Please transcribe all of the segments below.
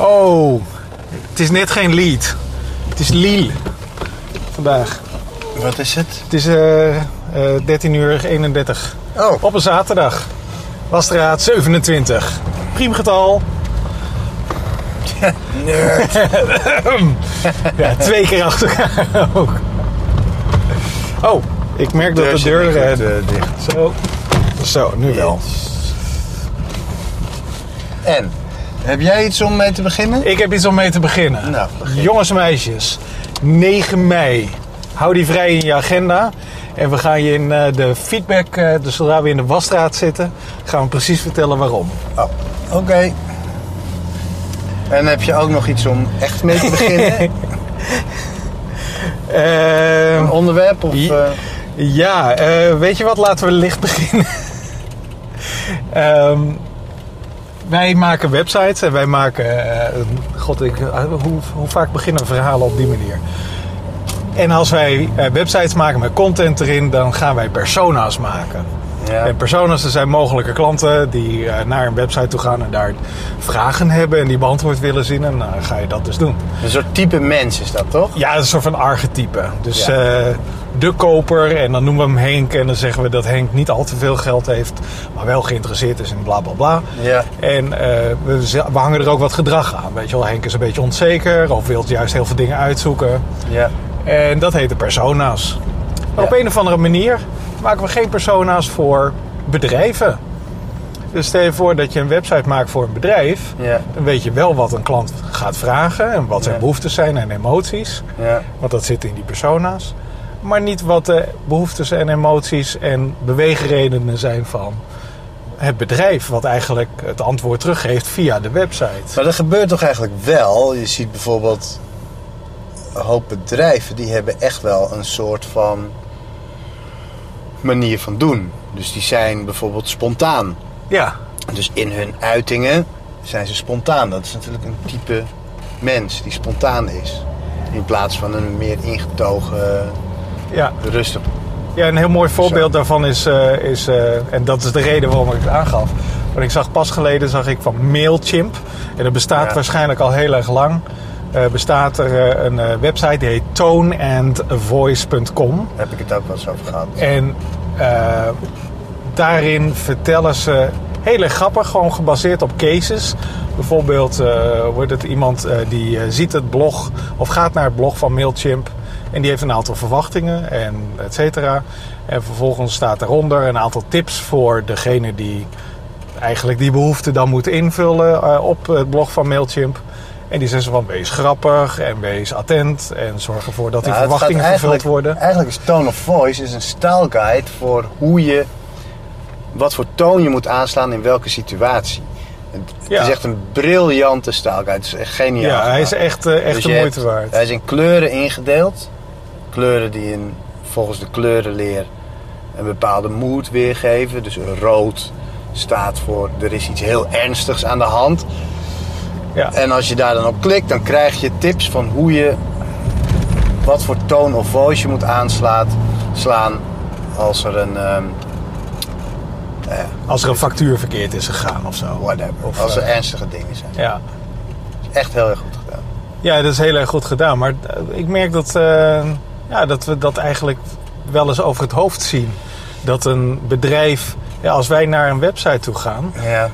Oh, het is net geen lied. Het is Liel. Vandaag. Wat is het? Het is eh eh 13 uur 31. Oh, Op een zaterdag. Wasstraat 27. Priemgetal. nerd. Ja, twee keer achter elkaar ook. Oh, ik merk dat de deur... eh, eh, dicht. zo. Zo, nu wel. En, heb jij iets om mee te beginnen? Ik heb iets om mee te beginnen. Nou, begin. Jongens en meisjes, 9 mei. Hou die vrij in je agenda. En we gaan je in eh, de feedback, eh, dus zodra we in de wasstraat zitten, gaan we precies vertellen waarom. Oh, oké. En heb je ook nog iets om echt mee te beginnen? Eh, Een onderwerp? Of, Ja. eh, ja, weet je wat? Laten we licht beginnen. Ehm, wij maken websites en wij maken. eh, God, ik, eh, hoe, hoe vaak beginnen verhalen op die manier? En als wij eh, websites maken met content erin, dan gaan wij persona's maken. Ja. En personas, er zijn mogelijke klanten die eh, naar een website toe gaan en daar vragen hebben en die beantwoord willen zien. En dan ga je dat dus doen. Een soort type mens is dat, toch? Ja, een soort van archetype. Dus Ja. eh, de koper, en dan noemen we hem Henk. En dan zeggen we dat Henk niet al te veel geld heeft, maar wel geïnteresseerd is in bla bla bla. Ja. En eh, we, hangen er ook wat gedrag aan. Weet je wel, Henk is een beetje onzeker of wil juist heel veel dingen uitzoeken. Ja. En dat heet de persona's. Ja. op een of andere manier maken we geen persona's voor bedrijven. Dus stel je voor dat je een website maakt voor een bedrijf. Ja. Dan weet je wel wat een klant gaat vragen en wat zijn Ja. behoeftes zijn en emoties. Ja. Want dat zit in die persona's. Maar niet wat de behoeftes en emoties en beweegredenen zijn van het bedrijf. Wat eigenlijk het antwoord teruggeeft via de website. Maar dat gebeurt toch eigenlijk wel? Je ziet bijvoorbeeld een hoop bedrijven die hebben echt wel een soort van manier van doen. Dus die zijn bijvoorbeeld spontaan. Ja, Dus in hun uitingen zijn ze spontaan. Dat is natuurlijk een type mens die spontaan is. In plaats van een meer ingetogen, ja. rustig. ja een heel mooi voorbeeld Zo. daarvan is, eh, is eh, en dat is de reden waarom ik het aangaf. Want ik zag pas geleden zag ik van Mailchimp. En dat bestaat Ja. waarschijnlijk al heel erg lang. Eh, bestaat er eh, een eh, website die heet toneandvoice.com. Daar heb ik het ook wel eens over gehad. En daarin vertellen ze heel erg grappig, gewoon gebaseerd op cases. Bijvoorbeeld wordt het iemand die ziet het blog of gaat naar het blog van Mailchimp. En die heeft een aantal verwachtingen en et cetera. En vervolgens staat eronder een aantal tips voor degene die eigenlijk die behoefte dan moet invullen op het blog van Mailchimp. En die zeggen van wees grappig en wees attent en zorg ervoor dat die verwachtingen vervuld worden. Eigenlijk is Tone of Voice is een stijlguide voor hoe je, wat voor toon je moet aanslaan in welke situatie. Het, Ja. is echt een briljante stijlguide. Het is echt geniaal. Ja, hij is echt, eh, echt Dus de moeite hebt- waard. Hij is in kleuren ingedeeld. Kleuren die in, volgens de kleurenleer een bepaalde mood weergeven. Dus rood staat voor er is iets heel ernstigs aan de hand. Ja. En als je daar dan op klikt, dan krijg je tips van hoe je, wat voor tone of voice je moet aanslaan slaan als er een, ehm, Als er een factuur verkeerd is gegaan of zo. whatever, Of, als er eh, ernstige dingen zijn. Ja. Echt heel erg goed gedaan. ja, dat is heel erg goed gedaan. Maar eh, ik merk dat, eh, ja, dat we dat eigenlijk wel eens over het hoofd zien. Dat een bedrijf, ja, als wij naar een website toe gaan, Ja,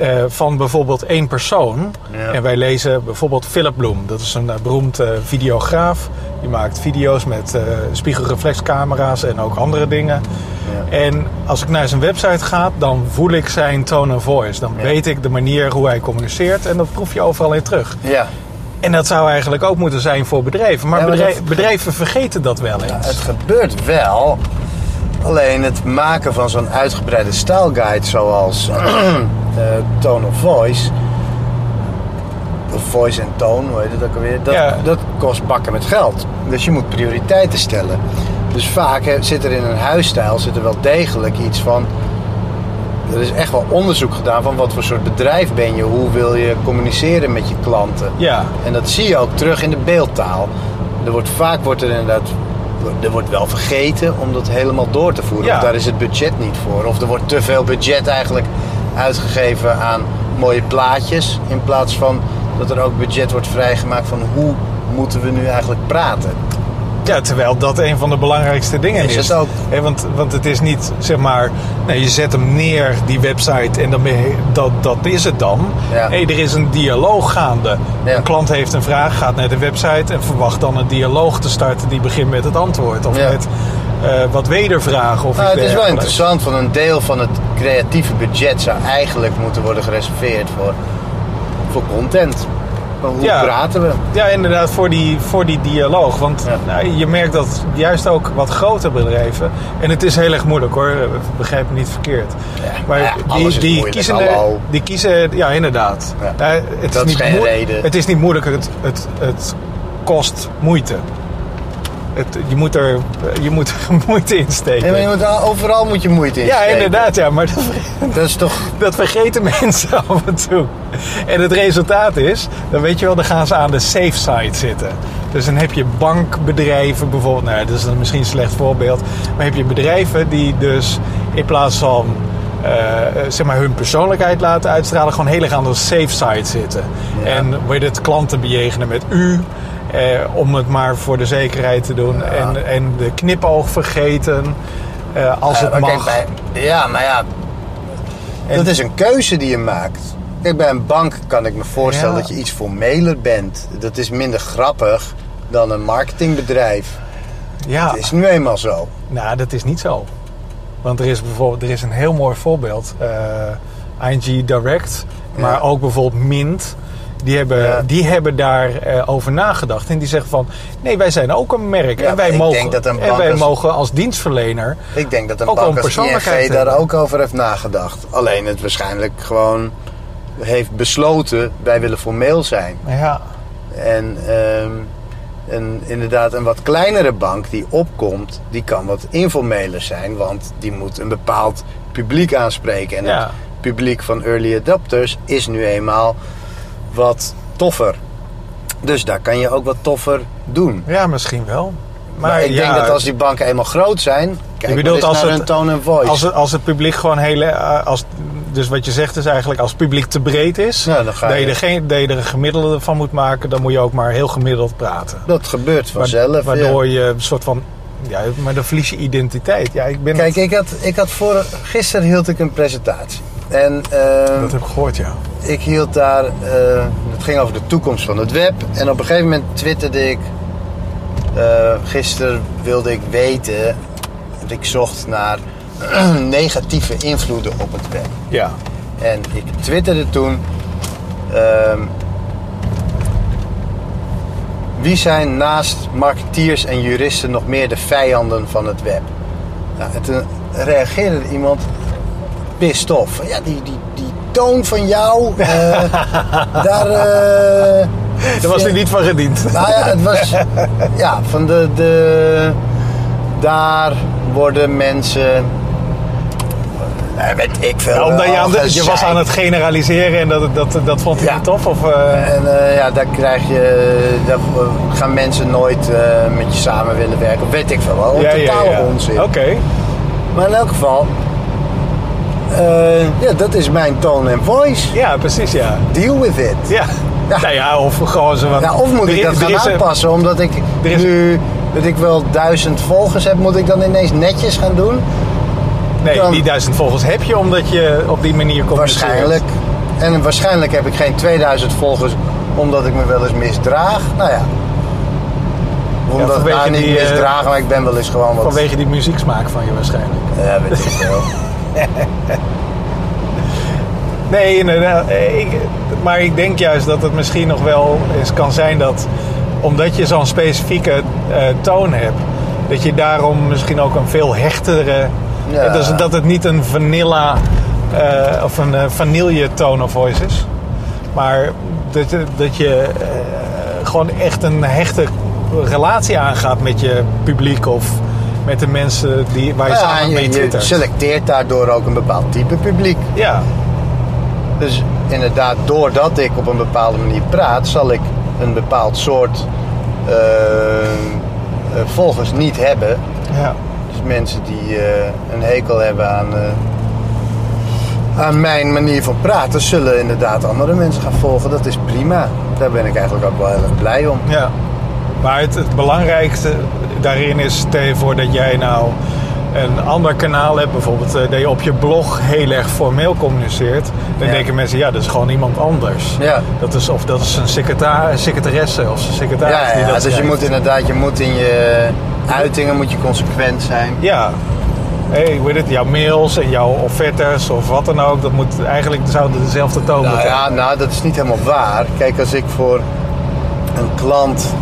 eh, van bijvoorbeeld één persoon. Ja. En wij lezen bijvoorbeeld Philip Bloem. Dat is een eh, beroemd eh, videograaf. Die maakt video's met spiegelreflexcamera's en ook andere dingen. ja. En als ik naar zijn website ga, dan voel ik zijn tone of voice. Dan Ja. weet ik de manier hoe hij communiceert en dat proef je overal in terug. ja. En dat zou eigenlijk ook moeten zijn voor bedrijven. Maar, Ja, maar bedrijf- dat- bedrijven vergeten dat wel eens. Het gebeurt wel. Alleen het maken van zo'n uitgebreide stijlguide zoals eh, Tone of Voice. Of Voice en Tone, hoe heet het ook alweer? Dat, Ja. dat kost bakken met geld. Dus je moet prioriteiten stellen. Dus vaak zit er in een huisstijl zit er wel degelijk iets van. Er is echt wel onderzoek gedaan van wat voor soort bedrijf ben je, hoe wil je communiceren met je klanten. Ja, En dat zie je ook terug in de beeldtaal. Er wordt, vaak wordt er inderdaad er wordt wel vergeten om dat helemaal door te voeren. Ja. Of daar is het budget niet voor. Of er wordt te veel budget eigenlijk uitgegeven aan mooie plaatjes. In plaats van dat er ook budget wordt vrijgemaakt van hoe moeten we nu eigenlijk praten. Ja, terwijl dat een van de belangrijkste dingen is. Is het ook. Hè, want, want het is niet, zeg maar, je zet hem neer, die website, en dan je, dat, dat is het dan. Ja. Nee, er is een dialoog gaande. Ja. Een klant heeft een vraag, gaat naar de website en verwacht dan een dialoog te starten die begint met het antwoord. Of Ja. met eh, wat wedervragen. Of Nou, het is wel interessant, van een deel van het creatieve budget zou eigenlijk moeten worden gereserveerd voor, voor content. Hoe Ja. praten we? Ja, inderdaad, voor die, voor die dialoog. Want Ja. nou, je merkt dat juist ook wat grotere bedrijven... En het is heel erg moeilijk hoor, begrijp me niet verkeerd. Ja, maar is moeilijk, kiezen, hallo. die kiezen... Ja, inderdaad. Ja, het, Dat is niet geen reden. het is niet moeilijk, het, het, het kost moeite. Het, je, moet er, je moet er moeite in steken. Je moet, overal moet je moeite in Ja, inderdaad, ja, maar dat, Dat is toch... dat vergeten mensen af en toe. En het resultaat is, dan weet je wel, dan gaan ze aan de safe side zitten. Dus dan heb je bankbedrijven bijvoorbeeld, nou dat is dan misschien een slecht voorbeeld. Maar heb je bedrijven die dus in plaats van eh, zeg maar hun persoonlijkheid laten uitstralen, gewoon heel erg aan de safe side zitten. Ja. En je het klanten bejegenen met u. Eh, om het maar voor de zekerheid te doen. En, en de knipoog vergeten. eh, als het mag. kijk, bij- ja, maar ja, En- dat is een keuze die je maakt. Kijk, bij een bank kan ik me voorstellen dat je iets formeler bent. Dat is minder grappig dan een marketingbedrijf. ja. Het is nu eenmaal zo. Nou, dat is niet zo. Want er is bijvoorbeeld er is een heel mooi voorbeeld. eh, ING Direct, maar Ja. ook bijvoorbeeld Mint. Die hebben, Ja. die hebben daarover over nagedacht. En die zeggen van, nee, wij zijn ook een merk. Ja, en wij, mogen, denk dat een en bank wij als- mogen als dienstverlener... Ik denk dat een Ook bank als ING daar ook over heeft nagedacht. Alleen het waarschijnlijk gewoon heeft besloten, wij willen formeel zijn. Ja, En, ehm, inderdaad, een wat kleinere bank die opkomt, die kan wat informeler zijn. Want die moet een bepaald publiek aanspreken. En Ja. het publiek van early adopters is nu eenmaal wat toffer. Dus daar kan je ook wat toffer doen. ja misschien wel. Maar, Maar, ik ja, denk dat als die banken eenmaal groot zijn, kijk bedoelt maar eens als naar het- hun tone en voice. Als het, als het publiek gewoon heel... eh, Als, dus wat je zegt is eigenlijk, als het publiek te breed is... Nou, dan ga dat, je je- er geen, dat je er een gemiddelde van moet maken... dan moet je ook maar heel gemiddeld praten. Dat gebeurt vanzelf. Waardoor ja. je een soort van... Ja, maar dan verlies je identiteit. Ja, ik ben Kijk, ik had, ik had voor, gisteren hield ik een presentatie. En ehm, dat heb ik gehoord, ja. ik hield daar, eh, het ging over de toekomst van het web. En op een gegeven moment twitterde ik, eh, gisteren wilde ik weten, want ik zocht naar negatieve invloeden op het web. Ja. En ik twitterde toen, ehm, wie zijn naast marketeers en juristen nog meer de vijanden van het web? Nou, en toen reageerde iemand pissed off. Ja, die, die, die toon van jou, eh, daar... eh, Daar was hij niet van gediend. nou ja, het was... Ja, van de... de daar worden mensen... eh, weet ik veel. Ja, omdat je, al aan de- je was aan het generaliseren en dat, dat, dat vond hij Ja. niet tof? Of, En ja, daar krijg je, daar gaan mensen nooit met je samen willen werken. Weet ik veel wel. ja, Totale onzin. Oké. Maar in elk geval, eh, ja, dat is mijn tone en voice. Ja, precies, ja. Deal with it. Ja. Ja. Nou ja, of gewoon zo van... Ja, of moet ik dat gaan is aanpassen, omdat ik is- nu, dat ik wel duizend volgers heb, moet ik dan ineens netjes gaan doen? Nee, dan- die duizend volgers heb je omdat je op die manier communiceert. Waarschijnlijk. En waarschijnlijk heb ik geen 2000 volgers omdat ik me wel eens misdraag. Nou ja. Omdat ik niet die, eh, misdragen, maar ik ben wel eens gewoon wat... Vanwege die muzieksmaak van je waarschijnlijk. Ja, weet ik veel. Nee, inderdaad. Eh, Ik, maar ik denk juist dat het misschien nog wel eens kan zijn dat... omdat je zo'n specifieke eh, toon hebt... dat je daarom misschien ook een veel hechtere... Ja. Dus dat het niet een vanilla... eh, of een eh, vanille tone of voice is. Maar dat, je- dat je gewoon echt een hechte relatie aangaat met je publiek... of met de mensen die, waar je Ja, samen en mee je, je selecteert daardoor ook een bepaald type publiek. Ja, Dus inderdaad, doordat ik op een bepaalde manier praat, zal ik een bepaald soort eh, eh, volgers niet hebben. ja. Dus mensen die eh, een hekel hebben aan, aan mijn manier van praten zullen inderdaad andere mensen gaan volgen. Dat is prima. Daar ben ik eigenlijk ook wel heel erg blij om. Ja. Maar het, het belangrijkste daarin is, stel voor dat jij nou een ander kanaal hebt, bijvoorbeeld eh, dat je op je blog heel erg formeel communiceert, dan Ja. denken mensen, ja, dat is gewoon iemand anders. Ja. Dat is, of dat is een secreta- secretaresse of een secretaris Ja, die ja, dat dus je moet inderdaad, je moet in je uitingen moet je consequent zijn. Ja. Hey, hoe heet het? Jouw mails en jouw offertes of wat dan ook, dat moet eigenlijk zouden dezelfde toon Nou ja, nou, dat is niet helemaal waar. Kijk, als ik voor een klant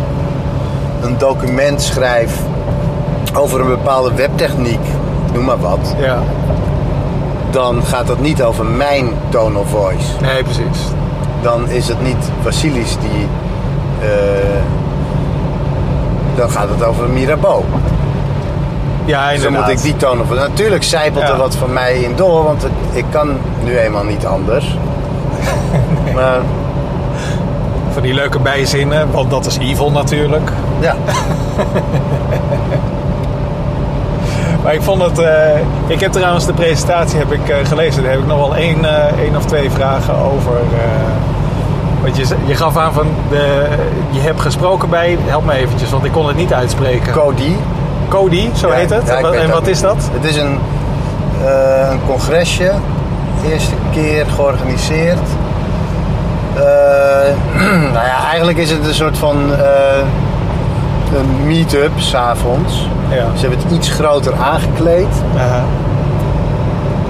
een document schrijf over een bepaalde webtechniek, noem maar wat, Ja. dan gaat dat niet over mijn tone of voice. Nee, precies. Dan is het niet Vasilis die. eh, dan gaat het over Mirabeau. Ja, Dus dan inderdaad. moet ik die tone of voice. Natuurlijk zijpelt Ja. er wat van mij in door, want het- ik kan nu eenmaal niet anders. Maar Van die leuke bijzinnen, want dat is evil natuurlijk. Ja, Maar ik vond het... eh, ik heb trouwens de presentatie heb ik, eh, gelezen. Daar heb ik nog wel één, eh, één of twee vragen over. want je, je gaf aan van... De, je hebt gesproken bij... Help me eventjes, want ik kon het niet uitspreken. Cody. Cody, zo Ja, heet het. ja, en wat, is dat? Het is een, een congresje. Eerste keer georganiseerd. Eh, nou ja, eigenlijk is het een soort van een meet-up s'avonds. Ja. Ze hebben het iets groter aangekleed.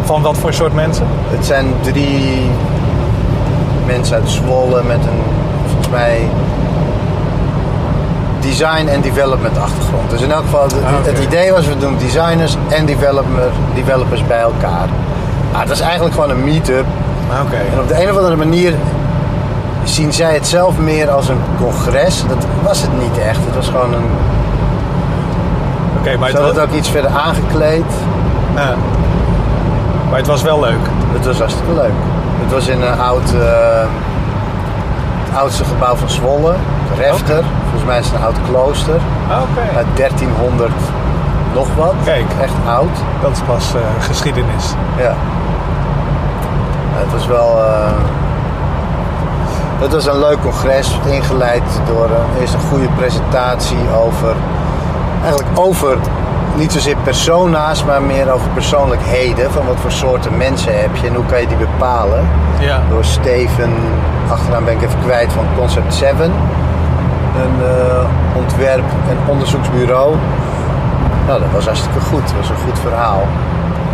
Van wat voor soort mensen? Het zijn drie mensen uit Zwolle met een, volgens mij, design en development achtergrond. Dus in elk geval, het, Ah, het idee was, we doen designers en developer, developers bij elkaar. Maar het is eigenlijk gewoon een meet-up. Oké. En op de een of andere manier zien zij het zelf meer als een congres. Dat was het niet echt. Het was gewoon een... Oké, maar, Ze hadden het ook iets verder aangekleed. ja. maar het was wel leuk. Het was hartstikke leuk. Het was in een oud, eh, het oudste gebouw van Zwolle, Refter. Volgens mij is het een oud klooster. Oké. Uit 1300 nog wat. Kijk. Echt oud. Dat is pas eh, geschiedenis. Ja. Ja, Het was wel... eh, het was een leuk congres, ingeleid door eh, eerst een goede presentatie over... Eigenlijk over, niet zozeer persona's, maar meer over persoonlijkheden. Van wat voor soorten mensen heb je en hoe kan je die bepalen. Ja. door Steven, achteraan ben ik even kwijt, van Concept 7. Een eh, ontwerp- en onderzoeksbureau. Nou, dat was hartstikke goed. Dat was een goed verhaal.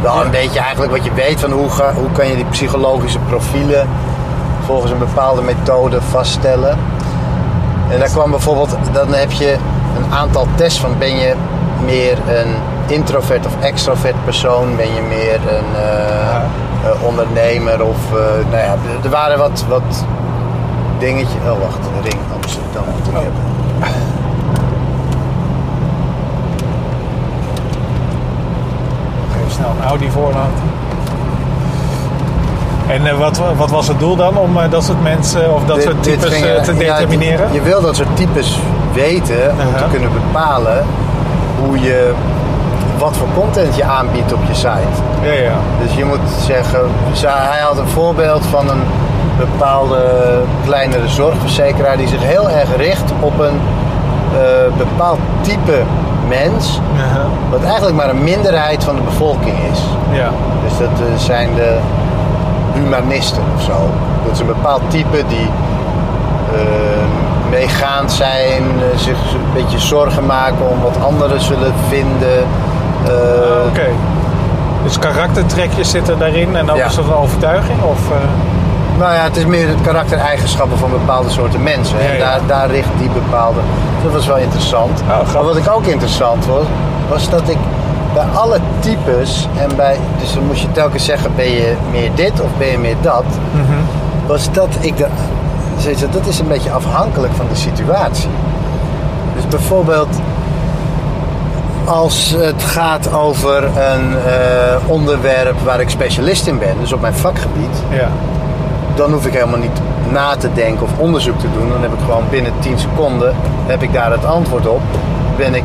Wel een beetje eigenlijk wat je weet van hoe, ga, hoe kan je die psychologische profielen volgens een bepaalde methode vaststellen. En daar kwam bijvoorbeeld, dan heb je een aantal tests van ben je meer een introvert of extrovert persoon, ben je meer een eh, eh, ondernemer of eh, nou ja, er waren wat, wat dingetjes. Oh wacht, de ring Amsterdam moet ik Oh. hebben. Even snel een Audi voorlaten. En eh, wat, wat was het doel dan om eh, dat soort mensen of dat Dit- soort types eh, te ja, determineren? je wil dat soort types weten om te kunnen bepalen hoe je, wat voor content je aanbiedt op je site. Ja, ja. Dus je moet zeggen, hij had een voorbeeld van een bepaalde kleinere zorgverzekeraar die zich heel erg richt op een bepaald type mens, Aha. wat eigenlijk maar een minderheid van de bevolking is. Ja. Dus dat zijn de humanisten of zo. Dat is een bepaald type die eh, meegaand zijn, eh, zich een beetje zorgen maken om wat anderen zullen vinden. Eh, Ah, Oké. Dus karaktertrekjes zitten daarin en ook Ja. een soort overtuiging? Of, eh, Nou ja, het is meer het karaktereigenschappen van bepaalde soorten mensen. Ja, En daar, daar richt die bepaalde. Dat was wel interessant. Oh, maar wat ik ook interessant was, was dat ik bij alle types en bij. Dus dan moest je telkens zeggen: ben je meer dit of ben je meer dat? mhm. Was dat ik de, dat is een beetje afhankelijk van de situatie. Dus bijvoorbeeld. Als het gaat over een eh, onderwerp waar ik specialist in ben, dus op mijn vakgebied, Ja. dan hoef ik helemaal niet na te denken of onderzoek te doen. Dan heb ik gewoon binnen 10 seconden heb ik daar het antwoord op. Ben ik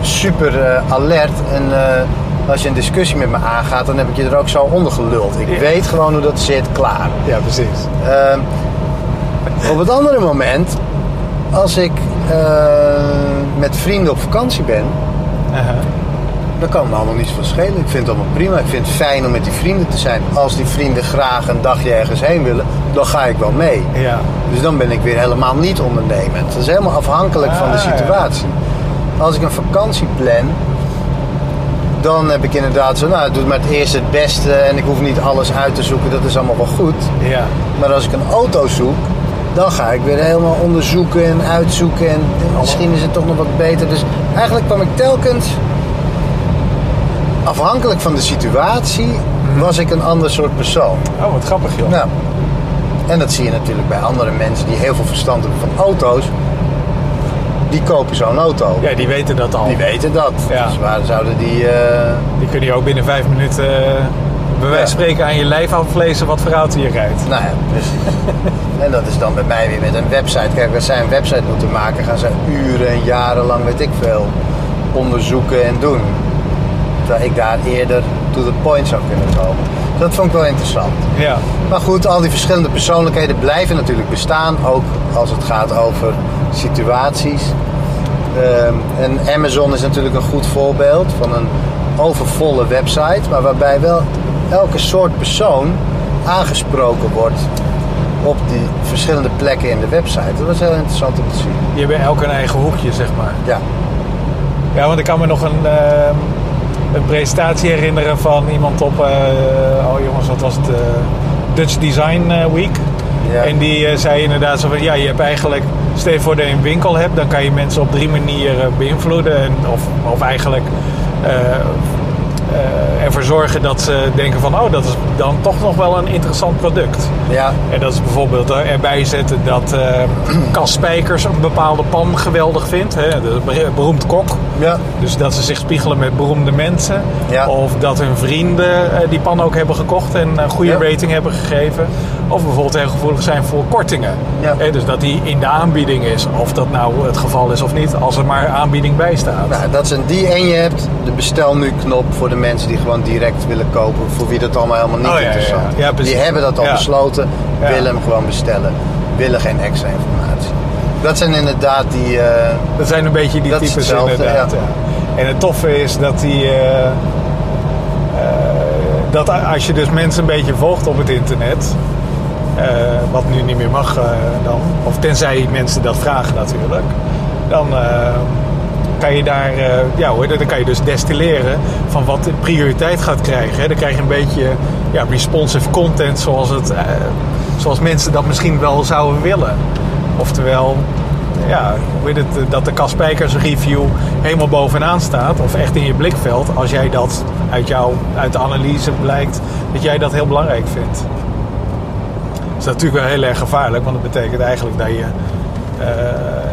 super eh, alert en eh, Als je een discussie met me aangaat, dan heb ik je er ook zo onder geluld. Ik Ja. weet gewoon hoe dat zit, klaar. Ja, precies. Ehm, op het andere moment, als ik eh, met vrienden op vakantie ben, dan kan me allemaal niets van schelen. Ik vind het allemaal prima. Ik vind het fijn om met die vrienden te zijn. Als die vrienden graag een dagje ergens heen willen, dan ga ik wel mee. Ja. Dus dan ben ik weer helemaal niet ondernemend. Dat is helemaal afhankelijk van de Ah, ja. Als ik een vakantie plan, dan heb ik inderdaad zo, nou, doe maar het eerste het beste en ik hoef niet alles uit te zoeken, dat is allemaal wel goed. Ja. Maar als ik een auto zoek, dan ga ik weer helemaal onderzoeken en uitzoeken en misschien is het toch nog wat beter. Dus eigenlijk kwam ik telkens, afhankelijk van de situatie, was ik een ander soort persoon. Oh, wat grappig joh. Nou, en dat zie je natuurlijk bij andere mensen die heel veel verstand hebben van auto's. Die kopen zo'n auto. Ja, die weten dat al. Die weten dat. Ja. Dus waar zouden die... eh, Die kunnen je ook binnen vijf minuten eh, bij wijze van spreken aan je lijf aflezen wat voor auto je rijdt. nou ja, precies. en dat is dan bij mij weer met een website. Kijk, als zij een website moeten maken, gaan ze uren en jaren lang, weet ik veel, onderzoeken en doen. Terwijl ik daar eerder to the point zou kunnen komen. Dat vond ik wel interessant. Ja. Maar goed, al die verschillende persoonlijkheden blijven natuurlijk bestaan. Ook als het gaat over situaties. Ehm, en Amazon is natuurlijk een goed voorbeeld van een overvolle website. Maar waarbij wel elke soort persoon aangesproken wordt op die verschillende plekken in de website. Dat was heel interessant om te zien. Je hebt elk een eigen hoekje, zeg maar. Ja, Ja, want ik kan me nog een, ehm, een presentatie herinneren van iemand op, eh, oh jongens, wat was het? eh, Dutch Design eh, Week. Ja. En die zei inderdaad zo van, ja, je hebt eigenlijk, stel je voor dat je een winkel hebt, dan kan je mensen op drie manieren beïnvloeden. En, of, of eigenlijk eh, ervoor zorgen dat ze denken van, oh, dat is dan toch nog wel een interessant product. ja, En dat is bijvoorbeeld eh, erbij zetten dat Cas Spijkers een bepaalde pan geweldig vindt. Hè? De ber- beroemd kok. Ja, Dus dat ze zich spiegelen met beroemde mensen. Ja. Of dat hun vrienden eh, die pan ook hebben gekocht en een goede Ja. rating hebben gegeven. Of bijvoorbeeld heel gevoelig zijn voor kortingen. Ja. Dus dat die in de aanbieding is. Of dat nou het geval is of niet. Als er maar aanbieding bij staat. Nou, dat is een die en je hebt de bestel nu knop voor de mensen die gewoon direct willen kopen. Voor wie dat allemaal helemaal niet Oh, interessant precies. Die hebben dat al besloten, willen hem gewoon bestellen. Willen geen extra informatie. Dat zijn inderdaad die... eh, Dat zijn een beetje die types hetzelfde, inderdaad. ja. En het toffe is dat die... eh, eh, dat als je dus mensen een beetje volgt op het internet... wat nu niet meer mag dan... Of tenzij mensen dat vragen natuurlijk... Dan kan je daar... ja hoor, dan kan je dus destilleren van wat de prioriteit gaat krijgen. Hè. Dan krijg je een beetje ja, responsive content zoals, het, zoals mensen dat misschien wel zouden willen. Oftewel, ja, hoe heet het, dat de Kaspijkers review helemaal bovenaan staat. Of echt in je blikveld. Als jij dat uit, jou, uit de analyse blijkt dat jij dat heel belangrijk vindt. Dat is natuurlijk wel heel erg gevaarlijk. Want dat betekent eigenlijk dat je eh,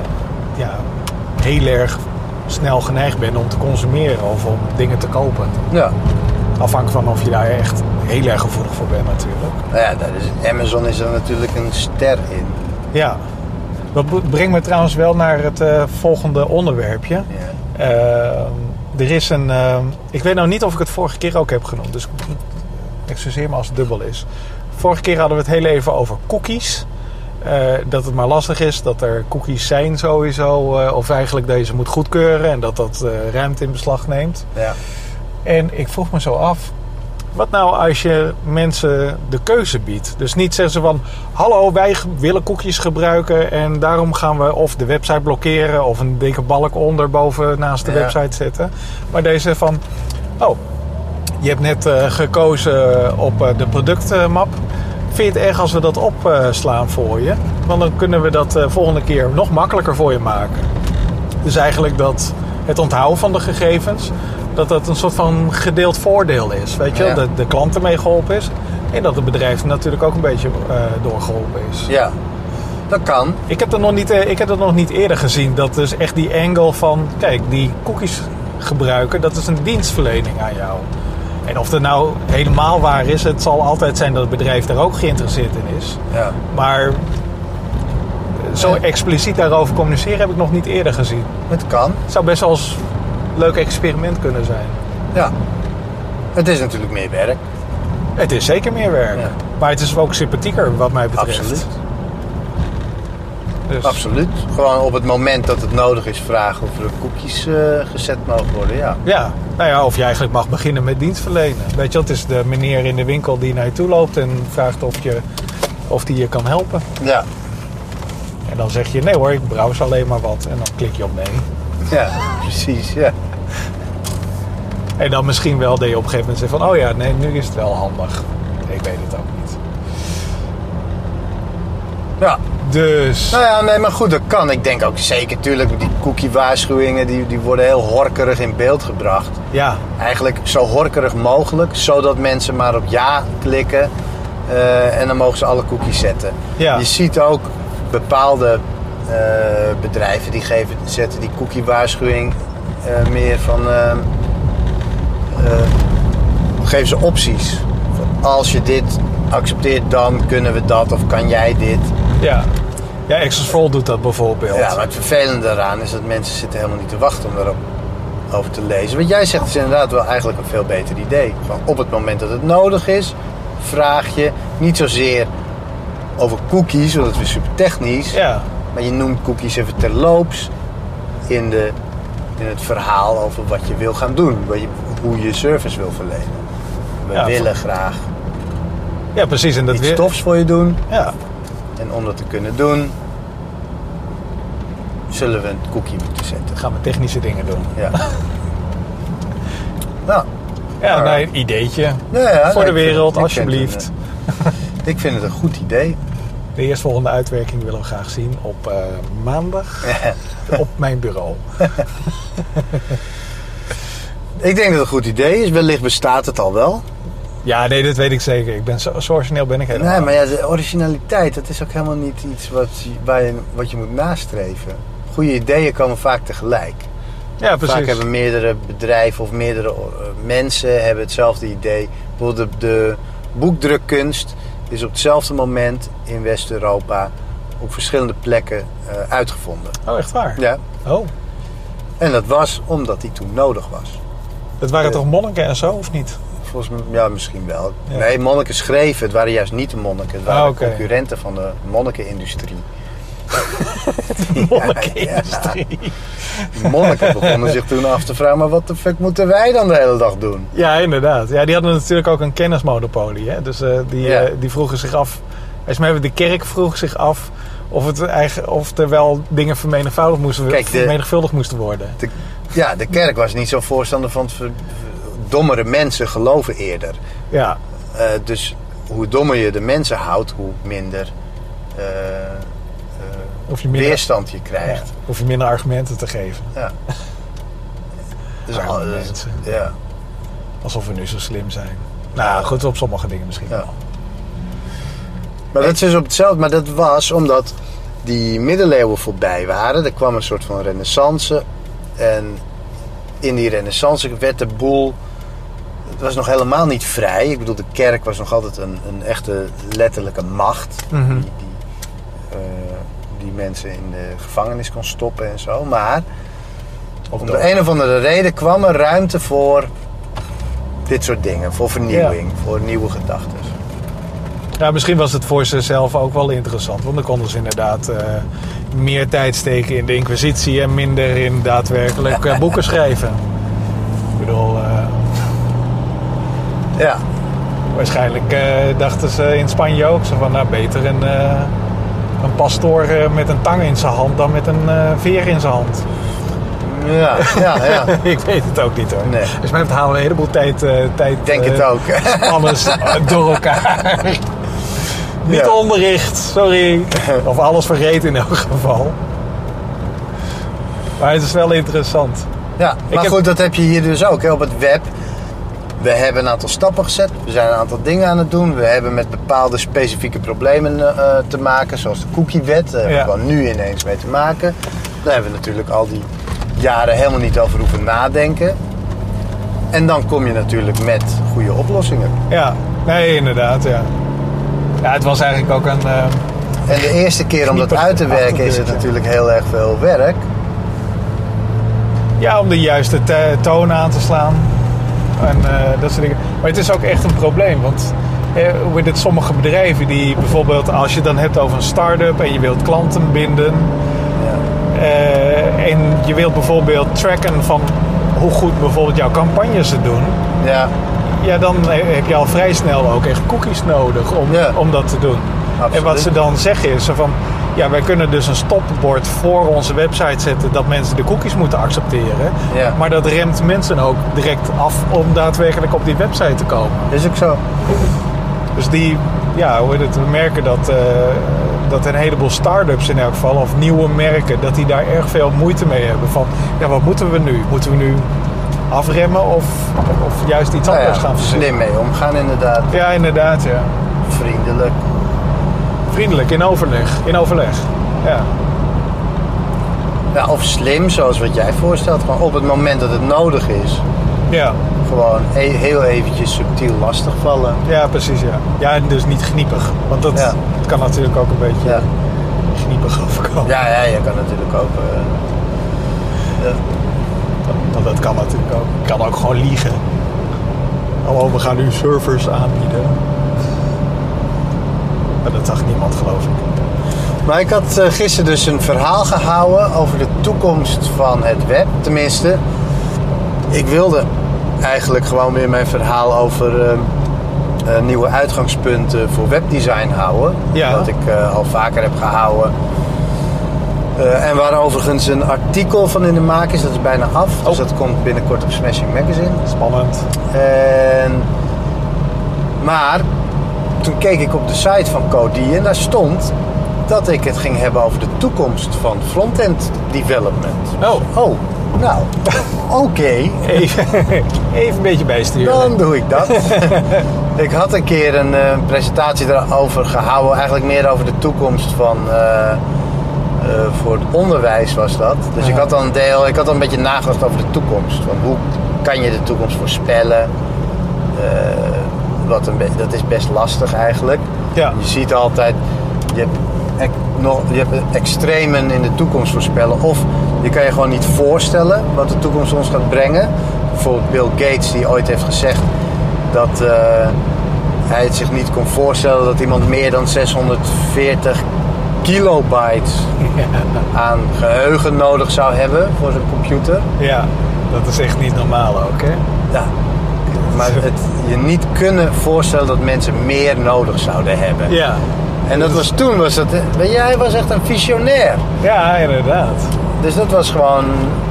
ja, heel erg snel geneigd bent om te consumeren. Of om dingen te kopen. ja. Afhankelijk van of je daar echt heel erg gevoelig voor bent natuurlijk. Nou ja, dat is, Amazon is er natuurlijk een ster in. Ja. Dat brengt me trouwens wel naar het eh, volgende onderwerpje. Ja. Eh, er is een. eh, ik weet nou niet of ik het vorige keer ook heb genoemd, dus excuseer me als het dubbel is. Vorige keer hadden we het heel even over cookies. Eh, dat het maar lastig is dat er cookies zijn sowieso. eh, of eigenlijk dat je ze moet goedkeuren en dat dat ruimte in beslag neemt. Ja. En ik vroeg me zo af. Wat nou als je mensen de keuze biedt? Dus niet zeggen ze van... Hallo, wij willen cookies gebruiken... en daarom gaan we of de website blokkeren... of een dikke balk onder boven naast de Ja. website zetten. Maar deze van... Oh, je hebt net eh, gekozen op eh, de productmap. Vind je het erg als we dat opslaan voor je? Want dan kunnen we dat eh, volgende keer nog makkelijker voor je maken. Dus eigenlijk dat het onthouden van de gegevens, dat dat een soort van gedeeld voordeel is. Weet je? Ja. dat de klant ermee geholpen is en dat het bedrijf natuurlijk ook een beetje eh, doorgeholpen is. ja, dat kan. Ik heb, dat nog niet, eh, ik heb dat nog niet eerder gezien. Dat dus echt die angle van, kijk, die cookies gebruiken, dat is een dienstverlening aan jou. En of dat nou helemaal waar is, het zal altijd zijn dat het bedrijf daar ook geïnteresseerd in is. Ja. Maar zo expliciet daarover communiceren heb ik nog niet eerder gezien. Het kan. Het zou best wel eens een leuk experiment kunnen zijn. Ja. Het is natuurlijk meer werk. Het is zeker meer werk. Ja. Maar het is ook sympathieker wat mij betreft. Absoluut. Dus, Absoluut. Gewoon op het moment dat het nodig is vragen of er koekjes eh, gezet mogen worden. Ja. Ja, nou ja, of je eigenlijk mag beginnen met dienstverlenen. Weet je, het is de meneer in de winkel die naar je toe loopt en vraagt of, je, of die je kan helpen. Ja. En dan zeg je, nee hoor, ik browse alleen maar wat. En dan klik je op nee. Ja, precies. Ja. En dan misschien wel dat je op een gegeven moment zegt van... oh ja, nee, nu is het wel handig. Ik weet het ook niet. ja. Dus... Nou ja, nee, maar goed, dat kan. Ik denk ook zeker, tuurlijk, die cookie-waarschuwingen die, die worden heel horkerig in beeld gebracht. Ja, Eigenlijk zo horkerig mogelijk, zodat mensen maar op ja klikken. eh, en dan mogen ze alle cookies zetten. Ja. Je ziet ook bepaalde eh, bedrijven die geven, zetten die cookie-waarschuwing eh, meer van. Eh, geven ze opties. Als je dit accepteert, dan kunnen we dat, of kan jij dit. ja. Ja, Access doet dat bijvoorbeeld. Ja, maar het vervelende daaraan is dat mensen zitten helemaal niet te wachten om daarop over te lezen. Wat jij zegt is inderdaad wel eigenlijk een veel beter idee. Gewoon op het moment dat het nodig is, vraag je niet zozeer over cookies, want dat is super technisch. Ja, Maar je noemt cookies even terloops in, de, in het verhaal over wat je wil gaan doen. Hoe je service wil verlenen. We Ja, willen graag ja precies. En dat iets weer... tofs voor je doen. Ja, En om dat te kunnen doen, zullen we een cookie moeten zetten. gaan we technische dingen doen. Ja. nou, Ja, nee, een ideetje. ja, ja, Voor de wereld, vind- ik vind alsjeblieft. het een, ik vind het een goed idee. De eerstvolgende uitwerking willen we graag zien op eh, maandag op mijn bureau. ik denk dat het een goed idee is. Wellicht bestaat het al wel. Ja, nee, dat weet ik zeker. Ik ben zo, zo origineel ben ik helemaal. Nee, maar ja, de originaliteit, dat is ook helemaal niet iets wat, waar je, wat je moet nastreven. Goede ideeën komen vaak tegelijk. Ja, precies. Vaak hebben meerdere bedrijven of meerdere eh, mensen hebben hetzelfde idee. Bijvoorbeeld de, de boekdrukkunst is op hetzelfde moment in West-Europa op verschillende plekken eh, uitgevonden. Oh, echt waar? Ja. Oh, En dat was omdat die toen nodig was. Dat waren Ja. toch monniken en zo, of niet? Volgens mij, ja, misschien wel. Ja. Nee, monniken schreven. Het waren juist niet de monniken. Het waren Ah, concurrenten van de monnikenindustrie. Monnikenindustrie. Die monniken begonnen zich toen af te vragen... maar wat de fuck moeten wij dan de hele dag doen? Ja, inderdaad. Ja, die hadden natuurlijk ook een kennismonopolie. Hè? Dus eh, die, Ja. eh, die vroegen zich af... Mij de kerk vroeg zich af of, het eigen, of er wel dingen vermenigvuldigd moesten, Kijk, de- vermenigvuldigd moesten worden. De, ja, de kerk was niet zo voorstander van... ver- dommere mensen geloven eerder. Ja, Eh, dus hoe dommer je de mensen houdt... hoe minder eh, eh, of je minder, weerstand je krijgt. ja, of je minder argumenten te geven. Ja. Dus al- mensen. ja. Alsof we nu zo slim zijn. Nou, goed, op sommige dingen misschien Ja. wel. Maar dat is dus op hetzelfde. Maar dat was omdat die middeleeuwen voorbij waren. Er kwam een soort van renaissance. En in die renaissance werd de boel... Het was nog helemaal niet vrij. Ik bedoel, de kerk was nog altijd een, een echte letterlijke macht. Mhm. Die, die, eh, die mensen in de gevangenis kon stoppen en zo. Maar om de een of andere reden kwam er ruimte voor dit soort dingen. Voor vernieuwing, voor nieuwe gedachten. Ja, misschien was het voor ze zelf ook wel interessant. Want dan konden ze inderdaad eh, meer tijd steken in de inquisitie... en minder in daadwerkelijk eh, boeken schrijven. Ik bedoel, eh, Ja, waarschijnlijk dachten ze in Spanje ook... zo van, nou, beter een, een pastoor met een tang in zijn hand... dan met een veer in zijn hand. ja, ja. ja. Ik weet het ook niet hoor. Nee. Dus mij halen we een heleboel tijd, eh tijd Ik denk het ook. alles door elkaar. Niet Ja. onderricht, sorry. Of alles vergeten in elk geval. Maar het is wel interessant. Ja, maar goed, dat heb je hier dus ook hè, op het web. We hebben een aantal stappen gezet. We zijn een aantal dingen aan het doen. We hebben met bepaalde specifieke problemen eh, te maken. Zoals de cookiewet. Daar hebben we Ja. nu ineens mee te maken. Daar hebben we natuurlijk al die jaren helemaal niet over hoeven nadenken. En dan kom je natuurlijk met goede oplossingen. Ja, nee, inderdaad, ja. Ja, het was eigenlijk ook een... eh, En de eerste keer om dat uit te werken is het natuurlijk heel erg veel werk. ja, om de juiste te- toon aan te slaan. En eh, dat soort dingen. Maar het is ook echt een probleem. Want eh, hoe heet het, sommige bedrijven die bijvoorbeeld, als je het dan hebt over een start-up en je wilt klanten binden. Ja. eh, en je wilt bijvoorbeeld tracken van hoe goed bijvoorbeeld jouw campagnes het doen. ja, Ja, dan heb je al vrij snel ook echt cookies nodig om, Ja. om dat te doen. Absoluut. En wat ze dan zeggen is van... Ja, wij kunnen dus een stopbord voor onze website zetten... dat mensen de cookies moeten accepteren. Ja. Maar dat remt mensen ook direct af om daadwerkelijk op die website te komen. is ook zo. Dus die, ja, hoe het, we merken dat, eh, dat een heleboel start-ups in elk geval... of nieuwe merken, dat die daar erg veel moeite mee hebben. Van, ja, wat moeten we nu? Moeten we nu afremmen of, of juist iets Nou anders ja, gaan verzinnen? slim mee omgaan inderdaad. Ja, inderdaad, ja. Vriendelijk. Vriendelijk, in overleg. In overleg. Ja. Ja, of slim, zoals wat jij voorstelt. Gewoon op het moment dat het nodig is. Ja, Gewoon e- heel eventjes subtiel lastigvallen. ja precies, ja. Ja, en dus niet gniepig. Want dat Ja. kan natuurlijk ook een beetje Ja, gniepig overkomen. ja, ja je kan natuurlijk ook... eh, ja. Want dat kan natuurlijk ook. Je kan ook gewoon liegen. Oh, we gaan nu servers aanbieden. Maar dat zag niemand, geloof ik. Maar ik had eh, gisteren dus een verhaal gehouden over de toekomst van het web. Tenminste, ik wilde eigenlijk gewoon weer mijn verhaal over eh, eh, nieuwe uitgangspunten voor webdesign houden. Ja. Wat ik eh, al vaker heb gehouden. Eh, en waar overigens een artikel van in de maak is, dat is bijna af. Dus Oh. dat komt binnenkort op Smashing Magazine. Spannend. En, maar toen keek ik op de site van Cody en daar stond dat ik het ging hebben over de toekomst van frontend development. Oh, Oh, nou, oké, even, even een beetje bijsturen. dan doe ik dat. ik had een keer een eh, presentatie daarover gehouden, eigenlijk meer over de toekomst van. eh, voor het onderwijs was dat. Dus ik had dan een deel, ik had dan een beetje nagedacht over de toekomst. Van hoe kan je de toekomst voorspellen? Eh, wat een dat is best lastig eigenlijk. Ja. Je ziet altijd, je hebt, nog, je hebt extremen in de toekomst voorspellen. Of je kan je gewoon niet voorstellen wat de toekomst ons gaat brengen. Bijvoorbeeld Bill Gates die ooit heeft gezegd dat eh, hij het zich niet kon voorstellen dat iemand meer dan 640 kilobyte aan geheugen nodig zou hebben voor zijn computer. Ja, dat is echt niet normaal ook, hè? Ja. Maar het je niet kunnen voorstellen dat mensen meer nodig zouden hebben. Ja. En dat was toen, was dat, weet je, hij was echt een visionair. Ja, inderdaad. Dus dat was gewoon,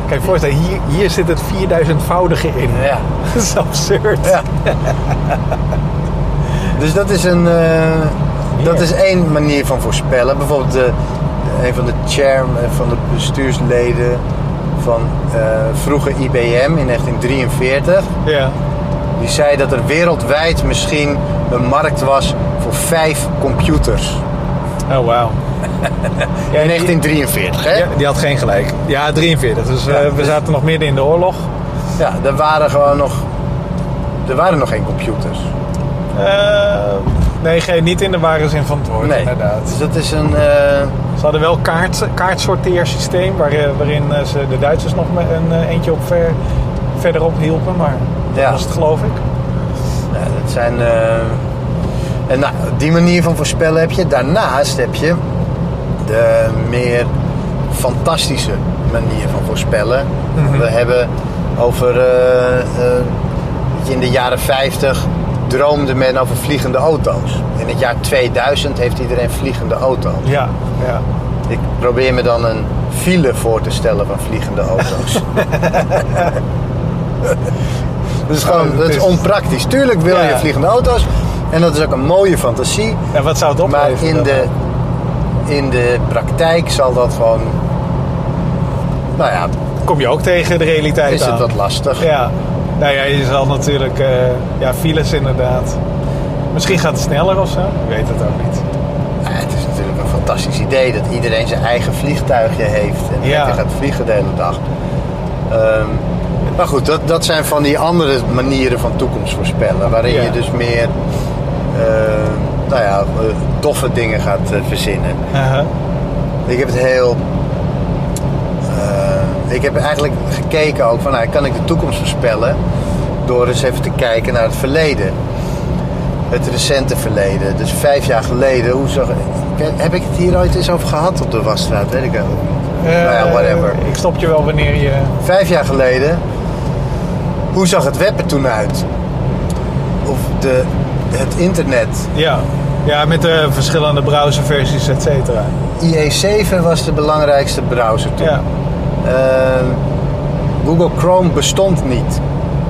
Kijk, voorstel, hier, hier zit het 4000-voudige in. ja. Dat is absurd. ja. Dus dat is een, eh, dat is één manier van voorspellen. Bijvoorbeeld de, een van de chairman, van de bestuursleden van eh vroeger IBM in 1943. Ja. Die zei dat er wereldwijd misschien een markt was voor vijf computers. Oh, wauw. Ja, In 1943, hè? Ja, die had geen gelijk. Ja, 43. Dus eh, we dus- zaten nog midden in de oorlog. Ja, er waren gewoon nog. Er waren nog geen computers. Eh, nee, geen, niet in de ware zin van het woord, Nee. inderdaad. Dus dat is een. eh, Ze hadden wel kaart, kaartsorteersysteem waar, eh, waarin eh, ze de Duitsers nog een eentje op ver, verderop hielpen, maar dat Ja. was het geloof ik. ja, dat zijn. en nou, die manier van voorspellen heb je. Daarnaast heb je de meer fantastische manier van voorspellen. Mhm. We hebben over. je in de jaren 50 droomde men over vliegende auto's. In het jaar 2000 heeft iedereen vliegende auto's. Ja, ja. Ik probeer me dan een file voor te stellen van vliegende auto's. dus gewoon, Oh, dat is is- onpraktisch. Tuurlijk wil Ja. je vliegende auto's. En dat is ook een mooie fantasie. En wat zou het Maar opleveren? in dan? de, in de praktijk zal dat gewoon... Nou ja, Kom je ook tegen de realiteit is het wat lastig. Ja. Nou ja, je zal natuurlijk... eh, ja, files inderdaad. Misschien gaat het sneller of zo. Ik weet het ook niet. Ja, het is natuurlijk een fantastisch idee dat iedereen zijn eigen vliegtuigje heeft. En Ja. dat hij gaat vliegen de hele dag. Ehm, maar goed, dat, dat zijn van die andere manieren van toekomst voorspellen. Waarin Ja. je dus meer ehm, nou ja, eh, toffe dingen gaat eh, verzinnen. Ik heb het heel. Eh, ik heb eigenlijk gekeken ook van, nou, kan ik de toekomst voorspellen? door eens even te kijken naar het verleden. Het recente verleden. Dus vijf jaar geleden, hoe zag Heb ik het hier ooit eens over gehad op de Wasstraat? Weet ik eigenlijk niet. Eh, nou ja, whatever. Ik stop je wel wanneer je... Vijf jaar geleden, hoe zag het web er toen uit? Of de, het internet. Ja. ja, met de verschillende browserversies, et cetera. IE7 was de belangrijkste browser toen. Ja. Eh, Google Chrome bestond niet.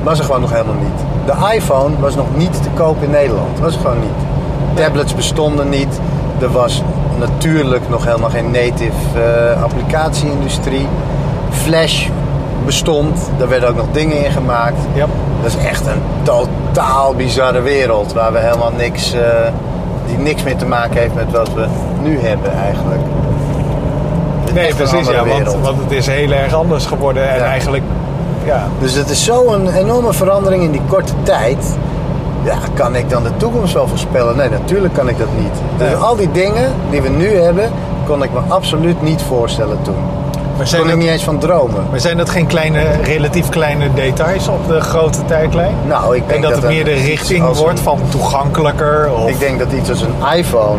Was er gewoon nog helemaal niet. De iPhone was nog niet te koop in Nederland. Was er gewoon niet. Tablets bestonden niet. Er was natuurlijk nog helemaal geen native uh, applicatie-industrie. Flash bestond. Daar werden ook nog dingen in gemaakt. Dat is echt een totaal bizarre wereld. Waar we helemaal niks... eh, die niks meer te maken heeft met wat we nu hebben eigenlijk. Nee, precies. Ja, want, want het is heel erg anders geworden. En Ja. eigenlijk... Ja, Dus het is zo'n enorme verandering in die korte tijd. Ja, kan ik dan de toekomst wel voorspellen? Nee, natuurlijk kan ik dat niet. Dus Nee. al die dingen die we nu hebben, kon ik me absoluut niet voorstellen toen. maar zijn, kon ik niet eens van dromen. maar zijn dat geen kleine, relatief kleine details op de grote tijdlijn? Nou, ik En denk dat, dat, het meer de richting wordt van toegankelijker? Of... Ik denk dat iets als een iPhone.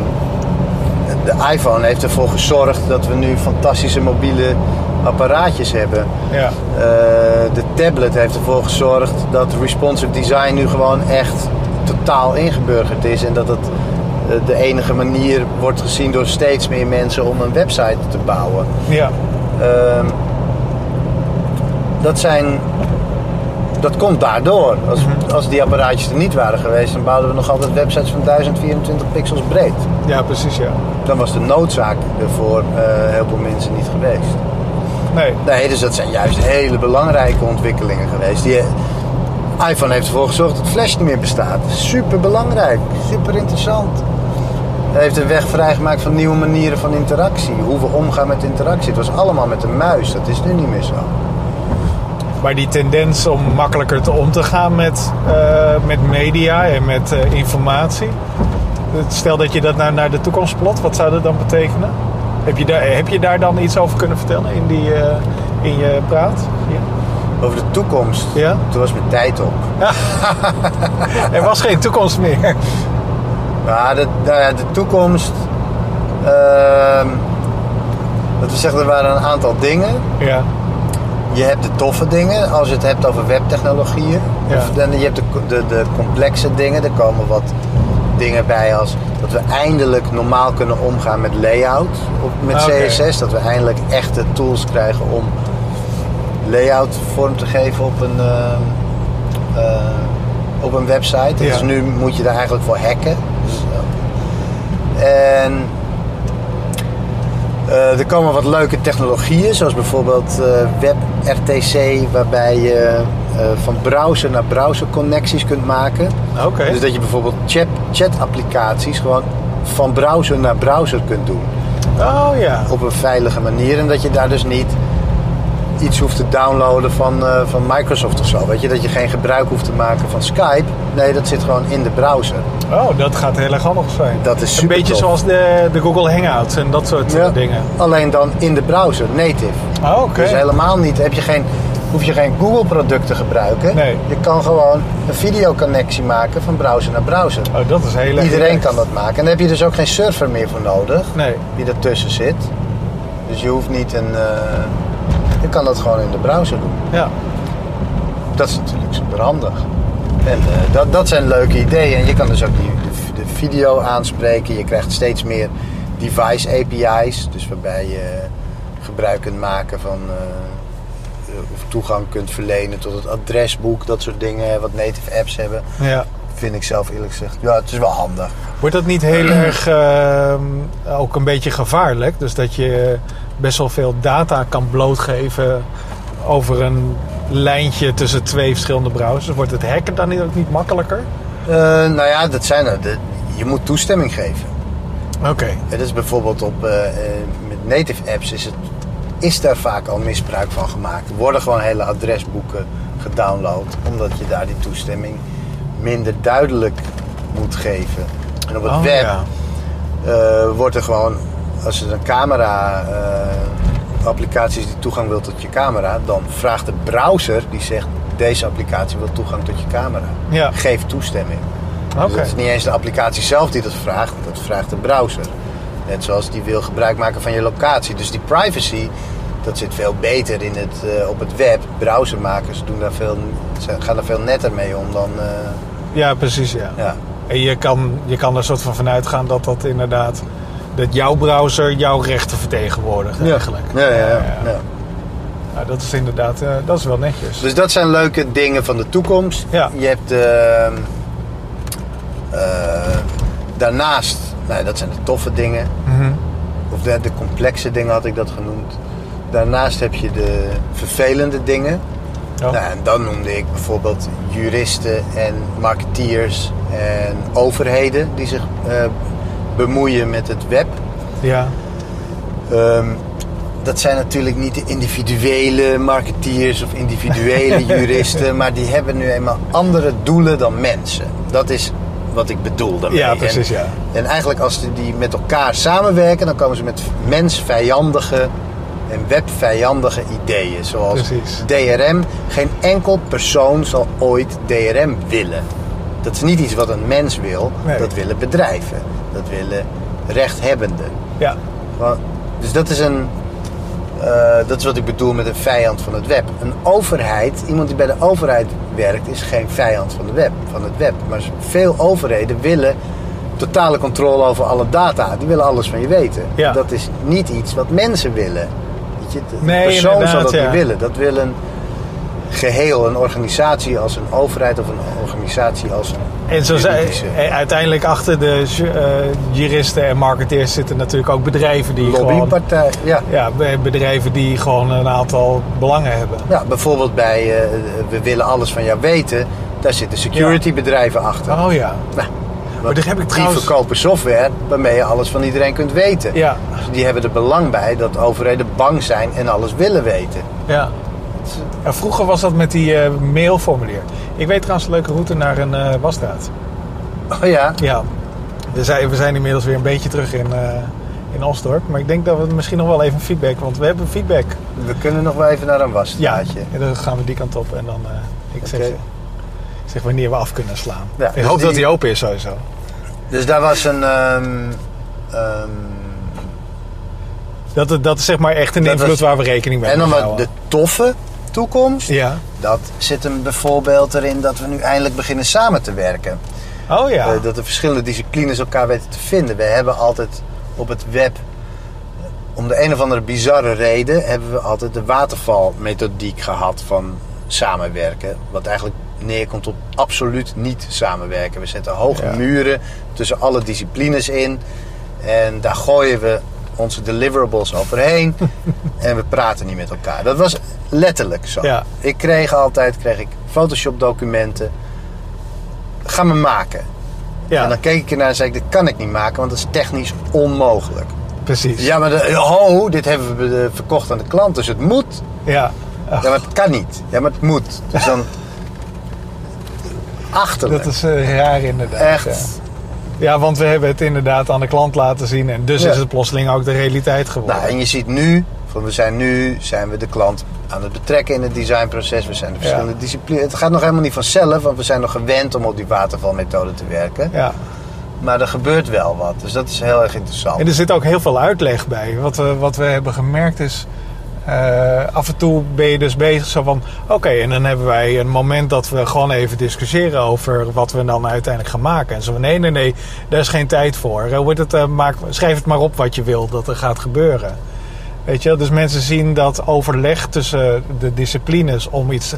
De iPhone heeft ervoor gezorgd dat we nu fantastische mobiele apparaatjes hebben. Ja, Eh, de tablet heeft ervoor gezorgd dat responsive design nu gewoon echt totaal ingeburgerd is. En dat het eh, de enige manier wordt gezien door steeds meer mensen om een website te bouwen. ja. Ehm, dat zijn. Dat komt daardoor. Als, Mhm. Als die apparaatjes er niet waren geweest, dan bouwden we nog altijd websites van 1024 pixels breed. ja, precies ja. Dan was de noodzaak er voor eh, heel veel mensen niet geweest. Nee, Nee, dus dat zijn juist hele belangrijke ontwikkelingen geweest. Die, iPhone heeft ervoor gezorgd dat Flash niet meer bestaat. Super belangrijk, super interessant. Hij heeft een weg vrijgemaakt van nieuwe manieren van interactie. Hoe we omgaan met interactie. Het was allemaal met een muis, dat is nu niet meer zo. Maar die tendens om makkelijker te om te gaan met, eh, met media en met eh, informatie. Stel dat je dat nou naar de toekomst plot, wat zou dat dan betekenen? Heb je daar, heb je daar dan iets over kunnen vertellen in, die, eh, in je praat? Ja. Over de toekomst, Ja? toen was mijn tijd op. Er was geen toekomst meer. Ja, de, nou ja, de toekomst. ehm dat we zeggen, er waren een aantal dingen. Ja, Je hebt de toffe dingen, als je het hebt over webtechnologieën. Ja. Of dan, je hebt de, de, de complexe dingen. Er komen wat dingen bij als dat we eindelijk normaal kunnen omgaan met layout op, met Ah. CSS. Dat we eindelijk echte tools krijgen om layout vorm te geven op een, eh, eh, op een website. Ja. Dus nu moet je daar eigenlijk voor hacken. Dus, en er komen wat leuke technologieën, zoals bijvoorbeeld eh, WebRTC, waarbij je eh, van browser naar browser connecties kunt maken. oké. Dus dat je bijvoorbeeld chat, chat-applicaties gewoon van browser naar browser kunt doen. Oh ja. Op een veilige manier. En dat je daar dus niet iets hoeft te downloaden van, eh, van Microsoft of zo. Weet je, dat je geen gebruik hoeft te maken van Skype. Nee, dat zit gewoon in de browser. Oh, dat gaat heel erg handig zijn. Dat is Een super beetje tof. zoals de, de Google Hangouts en dat soort eh, Ja, dingen. Alleen dan in de browser, native. Oh, oké. Dus helemaal niet, heb je geen, hoef je geen Google product te gebruiken. Nee. Je kan gewoon een videoconnectie maken van browser naar browser. Oh, dat is heel erg Iedereen kan dat maken. En daar heb je dus ook geen server meer voor nodig. Nee. Die ertussen zit. Dus je hoeft niet een... eh, je kan dat gewoon in de browser doen. Ja. Dat is natuurlijk super handig. En eh, dat, dat zijn leuke ideeën. En je kan dus ook die, de, de video aanspreken. Je krijgt steeds meer device API's. Dus waarbij je gebruik kunt maken van... eh, of toegang kunt verlenen tot het adresboek. Dat soort dingen. Wat native apps hebben. ja. Vind ik zelf eerlijk gezegd. Ja, het is wel handig. Wordt dat niet heel erg ehm, ook een beetje gevaarlijk? Dus dat je best wel veel data kan blootgeven over een lijntje tussen twee verschillende browsers. Wordt het hacken dan niet- ook niet makkelijker? Eh, nou ja, dat zijn er. De- je moet toestemming geven. Oké. Het is bijvoorbeeld op, eh, eh, met native apps is, het, is daar vaak al misbruik van gemaakt. Er worden gewoon hele adresboeken gedownload, omdat je daar die toestemming minder duidelijk moet geven. En op het Oh, web ja. wordt er gewoon, als er een camera eh, applicaties die toegang wil tot je camera, dan vraagt de browser die zegt deze applicatie wil toegang tot je camera. Ja. Geef toestemming. Dus het is niet eens de applicatie zelf die dat vraagt, dat vraagt de browser. Net zoals die wil gebruik maken van je locatie. Dus die privacy, dat zit veel beter in het, eh, op het web. Browsermakers doen daar veel, gaan daar veel netter mee om dan. eh, Ja, precies, ja. ja. En je kan, je kan er soort van vanuit gaan dat dat inderdaad... dat jouw browser jouw rechten vertegenwoordigt eigenlijk. Ja, ja, ja, ja. Nou, dat is inderdaad, eh, dat is wel netjes. Dus dat zijn leuke dingen van de toekomst. Ja. Je hebt eh, eh, daarnaast, nou, dat zijn de toffe dingen. Mhm. Of de, de complexe dingen had ik dat genoemd. Daarnaast heb je de vervelende dingen. Oh. Nou, en dan noemde ik bijvoorbeeld juristen en marketeers en overheden die zich eh, bemoeien met het web. Ja, Ehm, dat zijn natuurlijk niet de individuele marketeers of individuele juristen, maar die hebben nu eenmaal andere doelen dan mensen. Dat is wat ik bedoel daarmee. ja precies, En, ja. en eigenlijk als die- die met elkaar samenwerken, dan komen ze met mensvijandige en webvijandige ideeën. Zoals Precies. DRM. Geen enkel persoon zal ooit DRM willen. Dat is niet iets wat een mens wil. Nee. Dat willen bedrijven. Dat willen rechthebbenden. Ja, Dus dat is een. eh, dat is wat ik bedoel met een vijand van het web. Een overheid, iemand die bij de overheid werkt, is geen vijand van, de web, van het web. Maar veel overheden willen totale controle over alle data. Die willen alles van je weten. Ja. Dat is niet iets wat mensen willen. Weet je, de Nee, persoon zal dat ja. niet willen. Dat wil een geheel, een organisatie als een overheid of een organisatie als een en zo zijn, eh, uiteindelijk achter de eh, juristen en marketeers zitten natuurlijk ook bedrijven die lobbypartij. Ja. Ja, be- bedrijven die gewoon een aantal belangen hebben. Ja, bijvoorbeeld bij eh, we willen alles van jou weten. Daar zitten securitybedrijven achter. Oh ja. Nou, Maar daar heb ik die trouwens... verkopen software waarmee je alles van iedereen kunt weten. Ja, Dus die hebben er belang bij dat overheden bang zijn en alles willen weten. ja. Ja, vroeger was dat met die eh, mailformulier. Ik weet trouwens een leuke route naar een eh wasstraat. Oh ja, Ja. We zijn, we zijn inmiddels weer een beetje terug in, eh in Osdorp. Maar ik denk dat we misschien nog wel even feedback... Want we hebben feedback. we kunnen nog wel even naar een Ja, wasstraatje. en dan gaan we die kant op. En dan ik zeg, zeg wanneer we af kunnen slaan. Ja, ik dus hoop dat die- open is sowieso. Dus daar was een... ehm, ehm, Dat, dat is zeg maar echt een invloed was- waar we rekening mee en dan wat de toffe toekomst. Ja. Dat zit hem bijvoorbeeld erin dat we nu eindelijk beginnen samen te werken. Oh ja. Eh, dat de verschillende disciplines elkaar weten te vinden. We hebben altijd op het web, om de een of andere bizarre reden, hebben we altijd de watervalmethodiek gehad van samenwerken. Wat eigenlijk neerkomt op absoluut niet samenwerken. We zetten hoge Ja. muren tussen alle disciplines in. En daar gooien we onze deliverables overheen. en we praten niet met elkaar. Dat was letterlijk zo. Ja. Ik kreeg altijd kreeg ik Photoshop documenten. Ga me maken. ja, En dan keek ik ernaar en zei ik, dit kan ik niet maken, want dat is technisch onmogelijk. precies. Ja, maar de, ho, dit hebben we eh, verkocht aan de klant, dus het moet. Ja. Ach, Ja, maar het kan niet. Ja, maar het moet. Dus dan... Achterlijk. dat is eh, raar inderdaad. Echt. Ja. Ja, want we hebben het inderdaad aan de klant laten zien. En dus Ja. is het plotseling ook de realiteit geworden. Nou, en je ziet nu, we zijn nu, zijn we de klant aan het betrekken in het designproces. We zijn de verschillende Ja. disciplines. Het gaat nog helemaal niet vanzelf, want we zijn nog gewend om op die watervalmethode te werken. ja. Maar er gebeurt wel wat, dus dat is heel erg interessant. En er zit ook heel veel uitleg bij. Wat we, wat we hebben gemerkt is... eh, af en toe ben je dus bezig zo van... Oké, en dan hebben wij een moment dat we gewoon even discussiëren... over wat we dan uiteindelijk gaan maken. En zo van, nee, nee, nee, daar is geen tijd voor. Eh, hoe het, eh, maak, schrijf het maar op wat je wil dat er gaat gebeuren. Weet je, wel? dus mensen zien dat overleg tussen de disciplines... om iets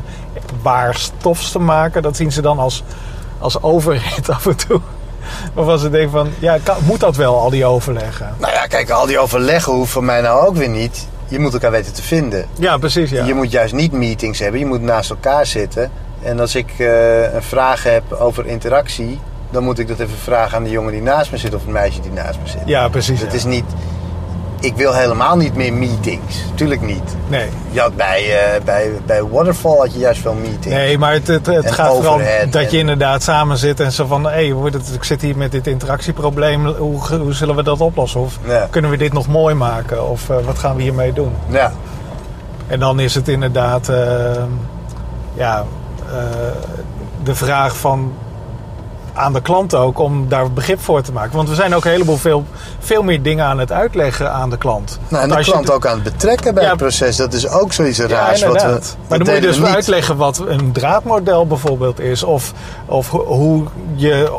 waar stofs te maken... dat zien ze dan als, als overheid af en toe. Waarvan ze denken van, ja, kan, moet dat wel, al die overleggen? Nou ja, kijk, al die overleggen hoeft voor mij nou ook weer niet. Je moet elkaar weten te vinden. Ja, precies, ja. Je moet juist niet meetings hebben. Je moet naast elkaar zitten. En als ik eh, een vraag heb over interactie, dan moet ik dat even vragen aan de jongen die naast me zit of het meisje die naast me zit. Ja, precies. Het ja. is niet. Ik wil helemaal niet meer meetings. Tuurlijk niet. Nee. Je had bij, eh, bij, bij Waterfall had je juist veel meetings. Nee, maar het, het, gaat vooral dat je inderdaad samen zit en zo van... hé, hey, ik zit hier met dit interactieprobleem. Hoe, hoe zullen we dat oplossen? Of Ja. kunnen we dit nog mooi maken? Of eh, wat gaan we hiermee doen? Ja, En dan is het inderdaad... eh, ja, eh, de vraag van... aan de klant ook om daar begrip voor te maken. Want we zijn ook een heleboel veel, veel meer dingen aan het uitleggen aan de klant. nou, en de je klant ook aan het betrekken bij Ja. het proces. Dat is ook zoiets Ja, raars. wat we, maar dan moet je dus uitleggen wat een draadmodel bijvoorbeeld is. Of, of ho- hoe je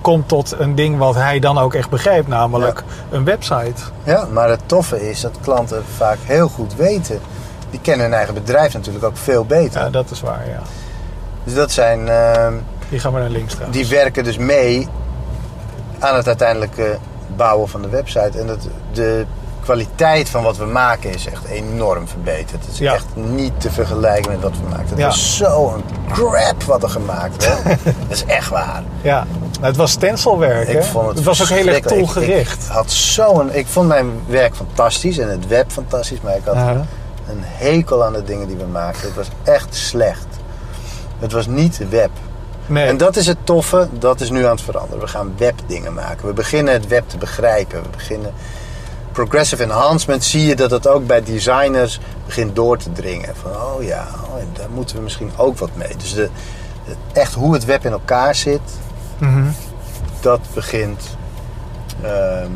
komt tot een ding wat hij dan ook echt begrijpt. Namelijk een website. Ja, maar het toffe is dat klanten vaak heel goed weten. Die kennen hun eigen bedrijf natuurlijk ook veel beter. Ja, dat is waar, ja. Dus dat zijn, ehm, Die gaan we naar links trouwens. die werken dus mee aan het uiteindelijke bouwen van de website. En dat, de kwaliteit van wat we maken is echt enorm verbeterd. Het is Ja. echt niet te vergelijken met wat we maakten. Het Ja. was zo'n crap wat er gemaakt werd. dat is echt waar. Ja, nou, het was stencilwerk. Ik hè? vond het, het was ook heel erg verschrikkelijk. Ik-. Ik, had zo'n, ik vond mijn werk fantastisch en het web fantastisch, maar ik had een hekel aan de dingen die we maakten. Het was echt slecht. Het was niet web. Nee, En dat is het toffe, dat is nu aan het veranderen. We gaan webdingen maken. We beginnen het web te begrijpen. We beginnen progressive enhancement. Zie je dat het ook bij designers begint door te dringen. Van oh ja, oh, daar moeten we misschien ook wat mee. Dus de, de- echt hoe het web in elkaar zit, Mhm. dat begint. ehm,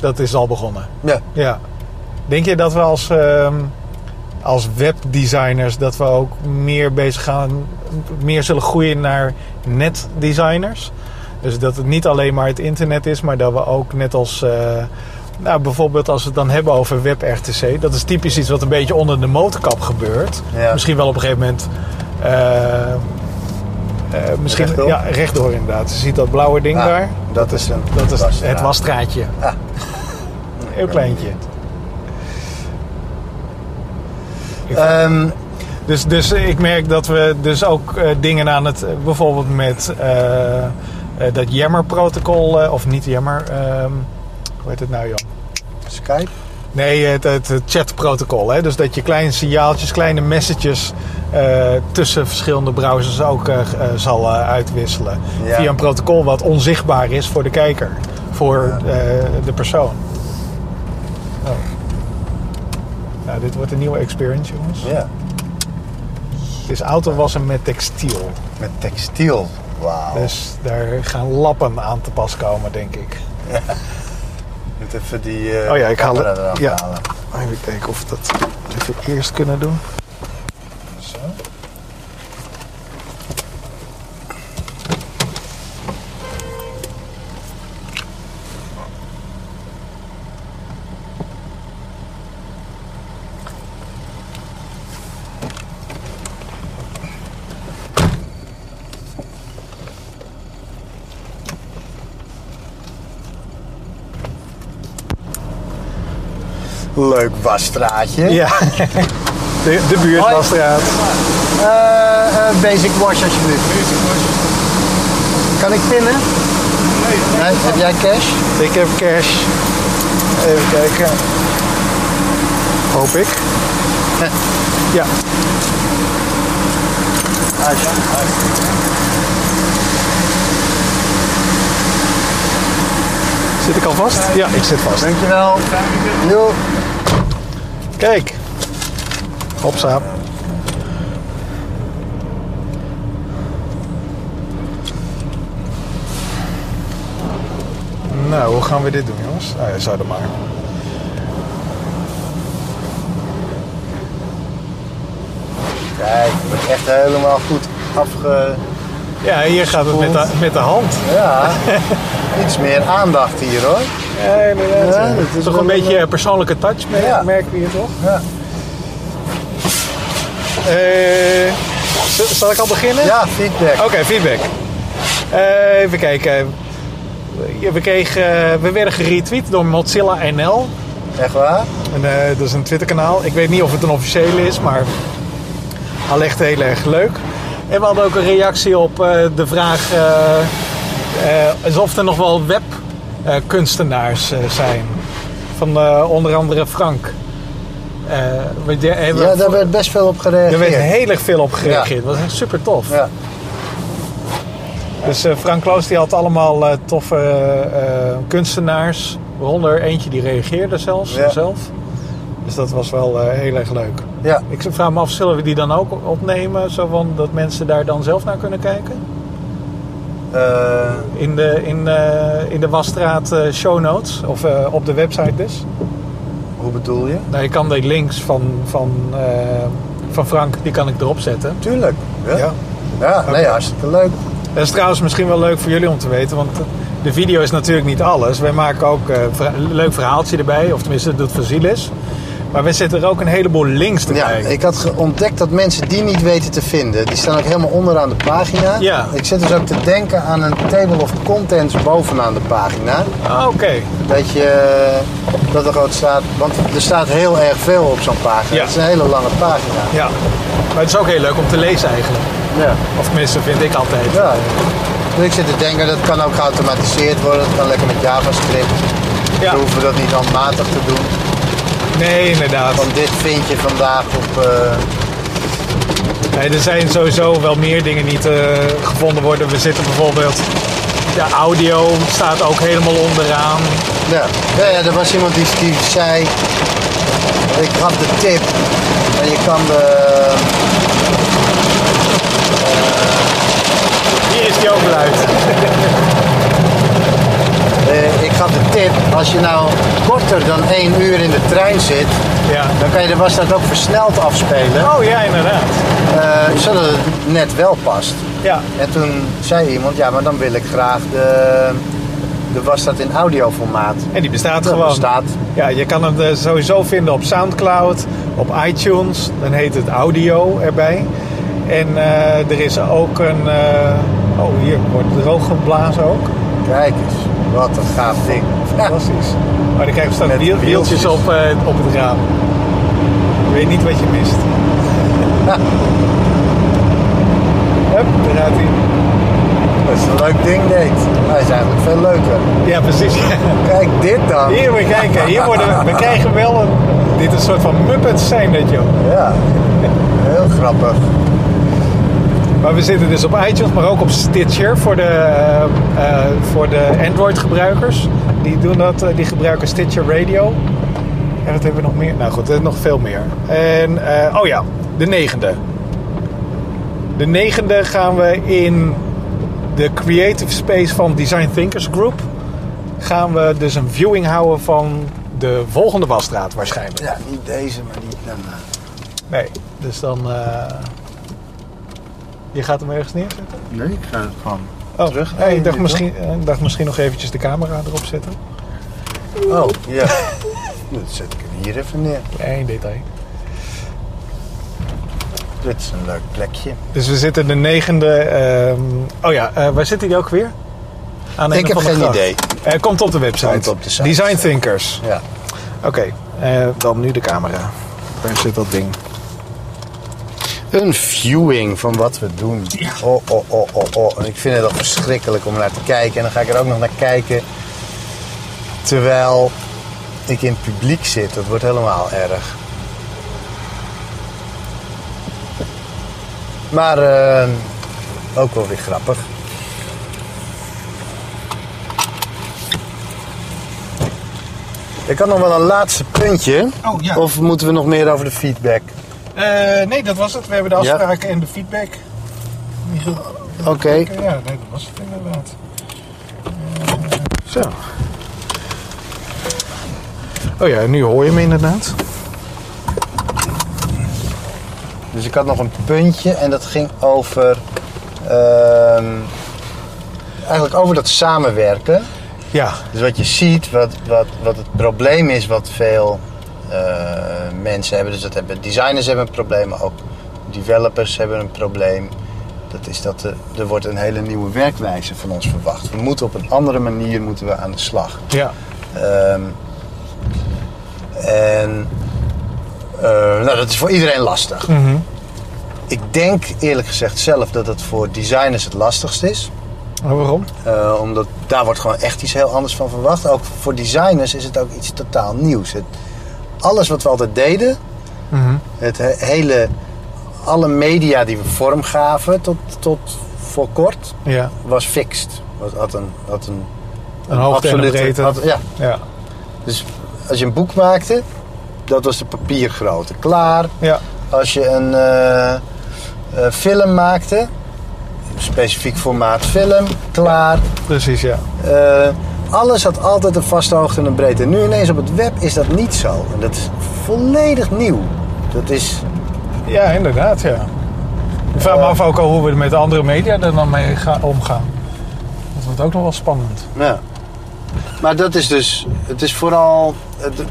dat is al begonnen. ja, Ja. Denk je dat we als, ehm, als webdesigners dat we ook meer bezig gaan, meer zullen groeien naar netdesigners? Dus dat het niet alleen maar het internet is, maar dat we ook net als, eh, nou bijvoorbeeld als we het dan hebben over WebRTC, dat is typisch iets wat een beetje onder de motorkap gebeurt. Ja. Misschien wel op een gegeven moment. eh, eh, misschien Rechtdoor? ja, rechtdoor inderdaad. Je ziet dat blauwe ding Ah, daar. dat is een Dat is het wasstraatje. Ah. Heel kleintje. Ehm, Dus, dus ik merk dat we dus ook eh, dingen aan het... bijvoorbeeld met eh, eh, dat Yammer-protocol... eh, of niet Yammer... ehm, hoe heet het nou, joh? Skype? Nee, het, het, het chatprotocol. Hè? Dus dat je kleine signaaltjes, kleine messages... eh, tussen verschillende browsers ook eh, eh, zal eh, uitwisselen. Ja. Via een protocol wat onzichtbaar is voor de kijker. Voor eh, de persoon. Oh. Nou, dit wordt een nieuwe experience, jongens. Ja. Het is autowassen met textiel. Met textiel. Wauw. Dus daar gaan lappen aan te pas komen, denk ik. Moet even die eh Oh ja, ik haal het. Ja. halen. Even kijken of we dat even eerst kunnen doen. Zo. Leuk wasstraatje. Ja, de, de buurtwasstraat. Eh, eh, basic wash alsjeblieft. Kan ik pinnen? Nee. Heb jij cash? Ik heb cash. Even kijken. Hoop ik. Ja, zit ik al vast? Ja, ik zit vast. Dankjewel. Jo. Kijk. Hopsa. Nou, hoe gaan we dit doen, jongens? Ah, ja, zou er maar. Kijk, het wordt echt helemaal goed afge... Ja, hier gaat het met de, met de hand. Ja, iets meer aandacht hier hoor. Ja, inderdaad. Ja, dat is toch een beetje een- persoonlijke touch, merk- Ja. merken we hier toch? Ja, Eh, zal ik al beginnen? ja feedback. Oké, feedback. Eh, even kijken. We, kregen, eh, we werden geretweet door Mozilla NL. Echt waar? En, dat is een Twitterkanaal. Ik weet niet of het een officiële is, maar al echt heel erg leuk. En we hadden ook een reactie op de vraag alsof er nog wel webkunstenaars eh, zijn. Van eh, onder andere Frank. Eh, Ja, daar werd best veel op gereageerd. er werd heel erg veel op gereageerd. Dat was echt super tof. Ja. Dus eh, Frank Kloos die had allemaal eh, toffe eh, kunstenaars. Waaronder eentje die reageerde zelfs Ja. zelf. Dus dat was wel eh, heel erg leuk. ja. Ik vraag me af, zullen we die dan ook opnemen? Zo van dat mensen daar dan zelf naar kunnen kijken? Eh, In de, in, eh, in de Wasstraat eh, show notes. Of op de website dus. hoe bedoel je? Nou, je kan de links van, van, van Frank, die kan ik erop zetten. Tuurlijk. Ja, Ja. ja. nee, hartstikke leuk. Dat is trouwens misschien wel leuk voor jullie om te weten, want de video is natuurlijk niet alles. Wij maken ook een leuk verhaaltje erbij, of tenminste dat Vasilis. Maar we zetten er ook een heleboel links Ja, erbij. ik had ontdekt dat mensen die niet weten te vinden, die staan ook helemaal onderaan de pagina. Ja. Ik zit dus ook te denken aan een table of contents bovenaan de pagina. Ah, Oké, Dat je, eh, dat er gewoon staat, want er staat heel erg veel op zo'n pagina. Ja. Het is een hele lange pagina. ja. Maar het is ook heel leuk om te lezen eigenlijk. Ja. Of tenminste, vind ik altijd. ja. Dus ik zit te denken, dat kan ook geautomatiseerd worden. Dat kan lekker met JavaScript. Ja. We hoeven dat niet handmatig te doen. Nee, inderdaad. Want dit vind je vandaag op... eh, Nee, er zijn sowieso wel meer dingen die niet eh, gevonden worden. We zitten bijvoorbeeld... De audio staat ook helemaal onderaan. Ja, ja, ja er was iemand die, die zei, ik gaf de tip, en je kan de, Hier is die ook luid. eh, ik gaf de tip, als je nou korter dan één uur in de trein zit, Ja. dan kan je de wasstraat ook versneld afspelen, Oh ja, inderdaad. eh, zodat het net wel past. Ja, En toen zei iemand, ja, maar dan wil ik graag de, de wasstraat in audioformaat. en die bestaat Dat gewoon. bestaat. Ja, je kan hem eh, sowieso vinden op Soundcloud, op iTunes. Dan heet het audio erbij. En er is ook een... oh, hier wordt droog geblazen ook. Kijk eens, wat een gaaf ding. Fantastisch. Maar dan krijg je Met wiel- wieltjes op, eh, op het raam. Je weet niet wat je mist. Hup, daar gaat hij. Dat is een leuk ding, deed. Hij is eigenlijk veel leuker. Ja, precies. Kijk, dit dan. Hier, we kijken. Hier worden, we krijgen wel een... Dit is een soort van Muppets zijn dit, joh. Ja, heel grappig. Maar we zitten dus op iTunes, maar ook op Stitcher voor de, eh, eh, voor de Android-gebruikers. Die, doen dat, eh, die gebruiken Stitcher Radio. En wat hebben we nog meer? Nou goed, er is nog veel meer. En, oh ja, de negende. De negende gaan we in de creative space van Design Thinkers Group. Gaan we dus een viewing houden van de volgende wasstraat waarschijnlijk. Ja, niet deze, maar die daarna. Nee, dus dan... je gaat hem ergens neerzetten? Nee, ik ga het gewoon Oh, terug. nee, ik dacht misschien, eh, ik dacht misschien nog eventjes de camera erop zetten. Oh, ja. Dan zet ik hem hier even neer. Klein detail. Dit is een leuk plekje. Dus we zitten de negende... ehm, oh ja, eh, waar zit die ook weer? Aan Ik heb geen gracht. idee. Eh, komt op de website. Komt op de site. Design Thinkers. Ja. Oké, eh, dan nu de camera. Waar zit dat ding? Een viewing van wat we doen. Oh, oh, oh, oh, oh. En ik vind het al verschrikkelijk om naar te kijken. En dan ga ik er ook nog naar kijken. Terwijl ik in het publiek zit. Dat wordt helemaal erg. Maar eh, ook wel weer grappig. Ik had nog wel een laatste puntje. Oh, ja. Of moeten we nog meer over de feedback? Eh, nee, dat was het. We hebben de Ja. afspraken en de feedback. Goed. Oké. Ja, nee, dat was het inderdaad. Eh, zo. Oh ja, nu hoor je me inderdaad. Dus ik had nog een puntje en dat ging over. ehm, eigenlijk over dat samenwerken. Ja, Dus wat je ziet, wat, wat, wat het probleem is, wat veel eh, mensen hebben. Dus dat hebben designers hebben een probleem, maar ook developers hebben een probleem. Dat is dat er, er wordt een hele nieuwe werkwijze van ons verwacht. We moeten op een andere manier moeten we aan de slag. ja. Ehm, en eh, nou, dat is voor iedereen lastig. Mhm. Ik denk eerlijk gezegd zelf dat het voor designers het lastigst is. Waarom? Eh, omdat daar wordt gewoon echt iets heel anders van verwacht. Ook voor designers is het ook iets totaal nieuws. Het, alles wat we altijd deden, Mhm. het he- hele, alle media die we vorm gaven tot, tot voor kort, Ja, was fixed. Was, had een, had een, een een breedte. had- ja, Ja, dus als je een boek maakte, dat was de papiergrootte. Klaar. ja, Als je een eh, eh, film maakte, specifiek formaat film, klaar. precies ja. Eh, alles had altijd een vaste hoogte en een breedte. Nu ineens op het web is dat niet zo. En dat is volledig nieuw. Dat is... Ja, inderdaad, ja. Ik vraag me af ook al hoe we met andere media er dan mee gaan, omgaan. Dat wordt ook nog wel spannend. Ja. Maar dat is dus... Het is vooral...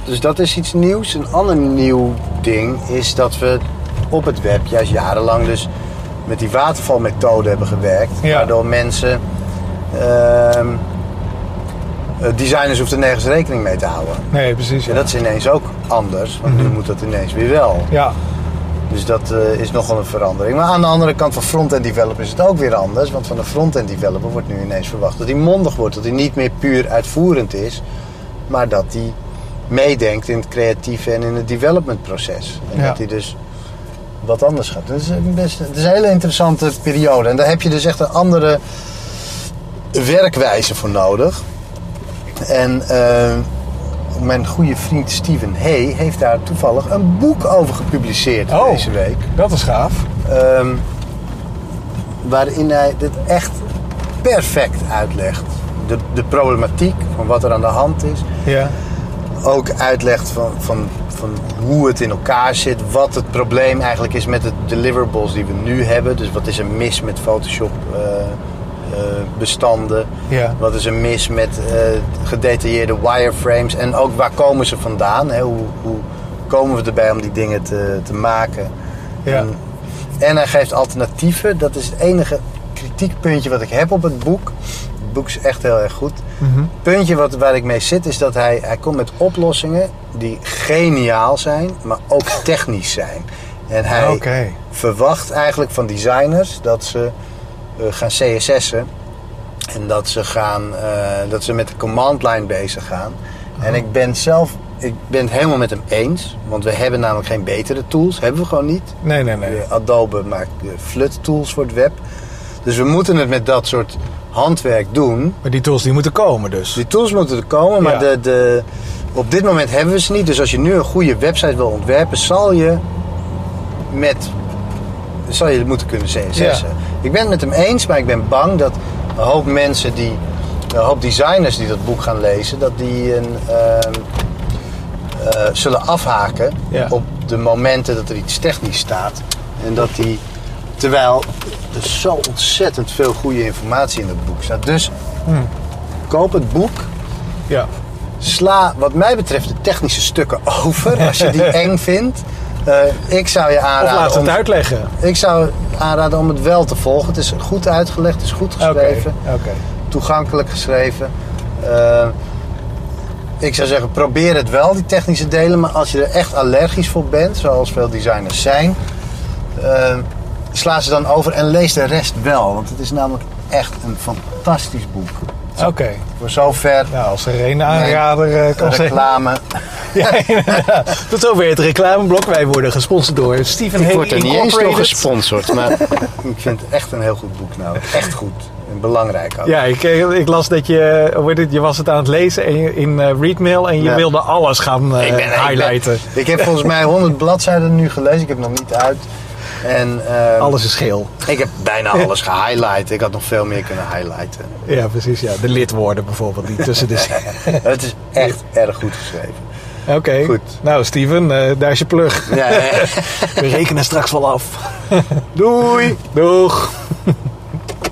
Dus dat is iets nieuws. Een ander nieuw ding is dat we op het web juist jarenlang dus met die watervalmethode hebben gewerkt. Ja. Waardoor mensen... ehm, eh, designers hoefden nergens rekening mee te houden. Nee, precies. Ja, Ja, dat is ineens ook anders, want Mhm. nu moet dat ineens weer wel. ja. Dus dat eh, is nogal een verandering. Maar aan de andere kant van front-end developer is het ook weer anders. Want van een front-end developer wordt nu ineens verwacht dat hij mondig wordt. Dat hij niet meer puur uitvoerend is. Maar dat hij meedenkt in het creatieve en in het developmentproces. En Ja. dat hij dus wat anders gaat. Dus het is, best, het is een hele interessante periode. En daar heb je dus echt een andere werkwijze voor nodig. En eh, mijn goede vriend Steven Hay heeft daar toevallig een boek over gepubliceerd Oh. deze week. Dat is gaaf. Ehm, waarin hij dit echt perfect uitlegt. De, de problematiek van wat er aan de hand is. Ja, Ook uitlegt van, van, van hoe het in elkaar zit. Wat het probleem eigenlijk is met de deliverables die we nu hebben. Dus wat is er mis met Photoshop eh, bestanden. ja, Wat is er mis met eh, gedetailleerde wireframes? En ook waar komen ze vandaan? Hè? Hoe, hoe komen we erbij om die dingen te, te maken? Ja. En, en hij geeft alternatieven. Dat is het enige kritiekpuntje wat ik heb op het boek. Het boek is echt heel erg goed. Mhm. Het puntje wat, waar ik mee zit is dat hij, hij komt met oplossingen die geniaal zijn, maar ook technisch zijn. En hij verwacht eigenlijk van designers dat ze eh, gaan CSS'en. En dat ze, gaan, eh, dat ze met de command line bezig gaan. En ik ben zelf, ik ben het helemaal met hem eens. Want we hebben namelijk geen betere tools. Hebben we gewoon niet. Nee, nee, nee. Eh, Adobe maakt eh, FLUT tools voor het web. Dus we moeten het met dat soort handwerk doen. Maar die tools die moeten komen dus. Die tools moeten er komen, maar Ja. de, de, op dit moment hebben we ze niet. Dus als je nu een goede website wil ontwerpen, zal je met zal je moeten kunnen CSS'en. Ja. Ik ben het met hem eens, maar ik ben bang dat een hoop mensen die, een hoop designers die dat boek gaan lezen, dat die een, ehm, eh, zullen afhaken Ja. op de momenten dat er iets technisch staat. En dat die, terwijl er zo ontzettend veel goede informatie in dat boek staat. Dus Hmm. koop het boek. Ja. Sla, wat mij betreft, de technische stukken over als je die eng vindt. Eh, ik zou je Of aanraden. laat het om- uitleggen. ik zou aanraden om het wel te volgen. Het is goed uitgelegd, het is goed geschreven, toegankelijk geschreven. Eh, ik zou zeggen, probeer het wel, die technische delen. Maar als je er echt allergisch voor bent, zoals veel designers zijn, eh, sla ze dan over en lees de rest wel. Want het is namelijk echt een fantastisch boek. Oké. Voor zover Nou, als er een aanrader kan zeggen. reclame. Ja, inderdaad. Tot zover het reclameblok. Wij worden gesponsord door Steven Ik Hay word er niet eens door Incorporated. gesponsord, maar ik vind het echt een heel goed boek nou. Echt goed. En belangrijk ook. Ja, ik, eh, ik las dat je, hoe heet het, je was het aan het lezen in, in eh, Readmail en je Ja. wilde alles gaan eh, Ik ben- ik ben- highlighten. Ik heb volgens mij 100 bladzijden nu gelezen. Ik heb nog niet uit. En ehm, Alles is geel. ik heb bijna alles gehighlight. Ik had nog veel meer kunnen highlighten. Ja, precies. Ja. De lidwoorden bijvoorbeeld, die tussen de... Het is echt erg goed geschreven. Oké. Goed. Nou, Steven, eh, daar is je plug. Ja, ja, ja. We rekenen straks wel af. Doei! Doeg!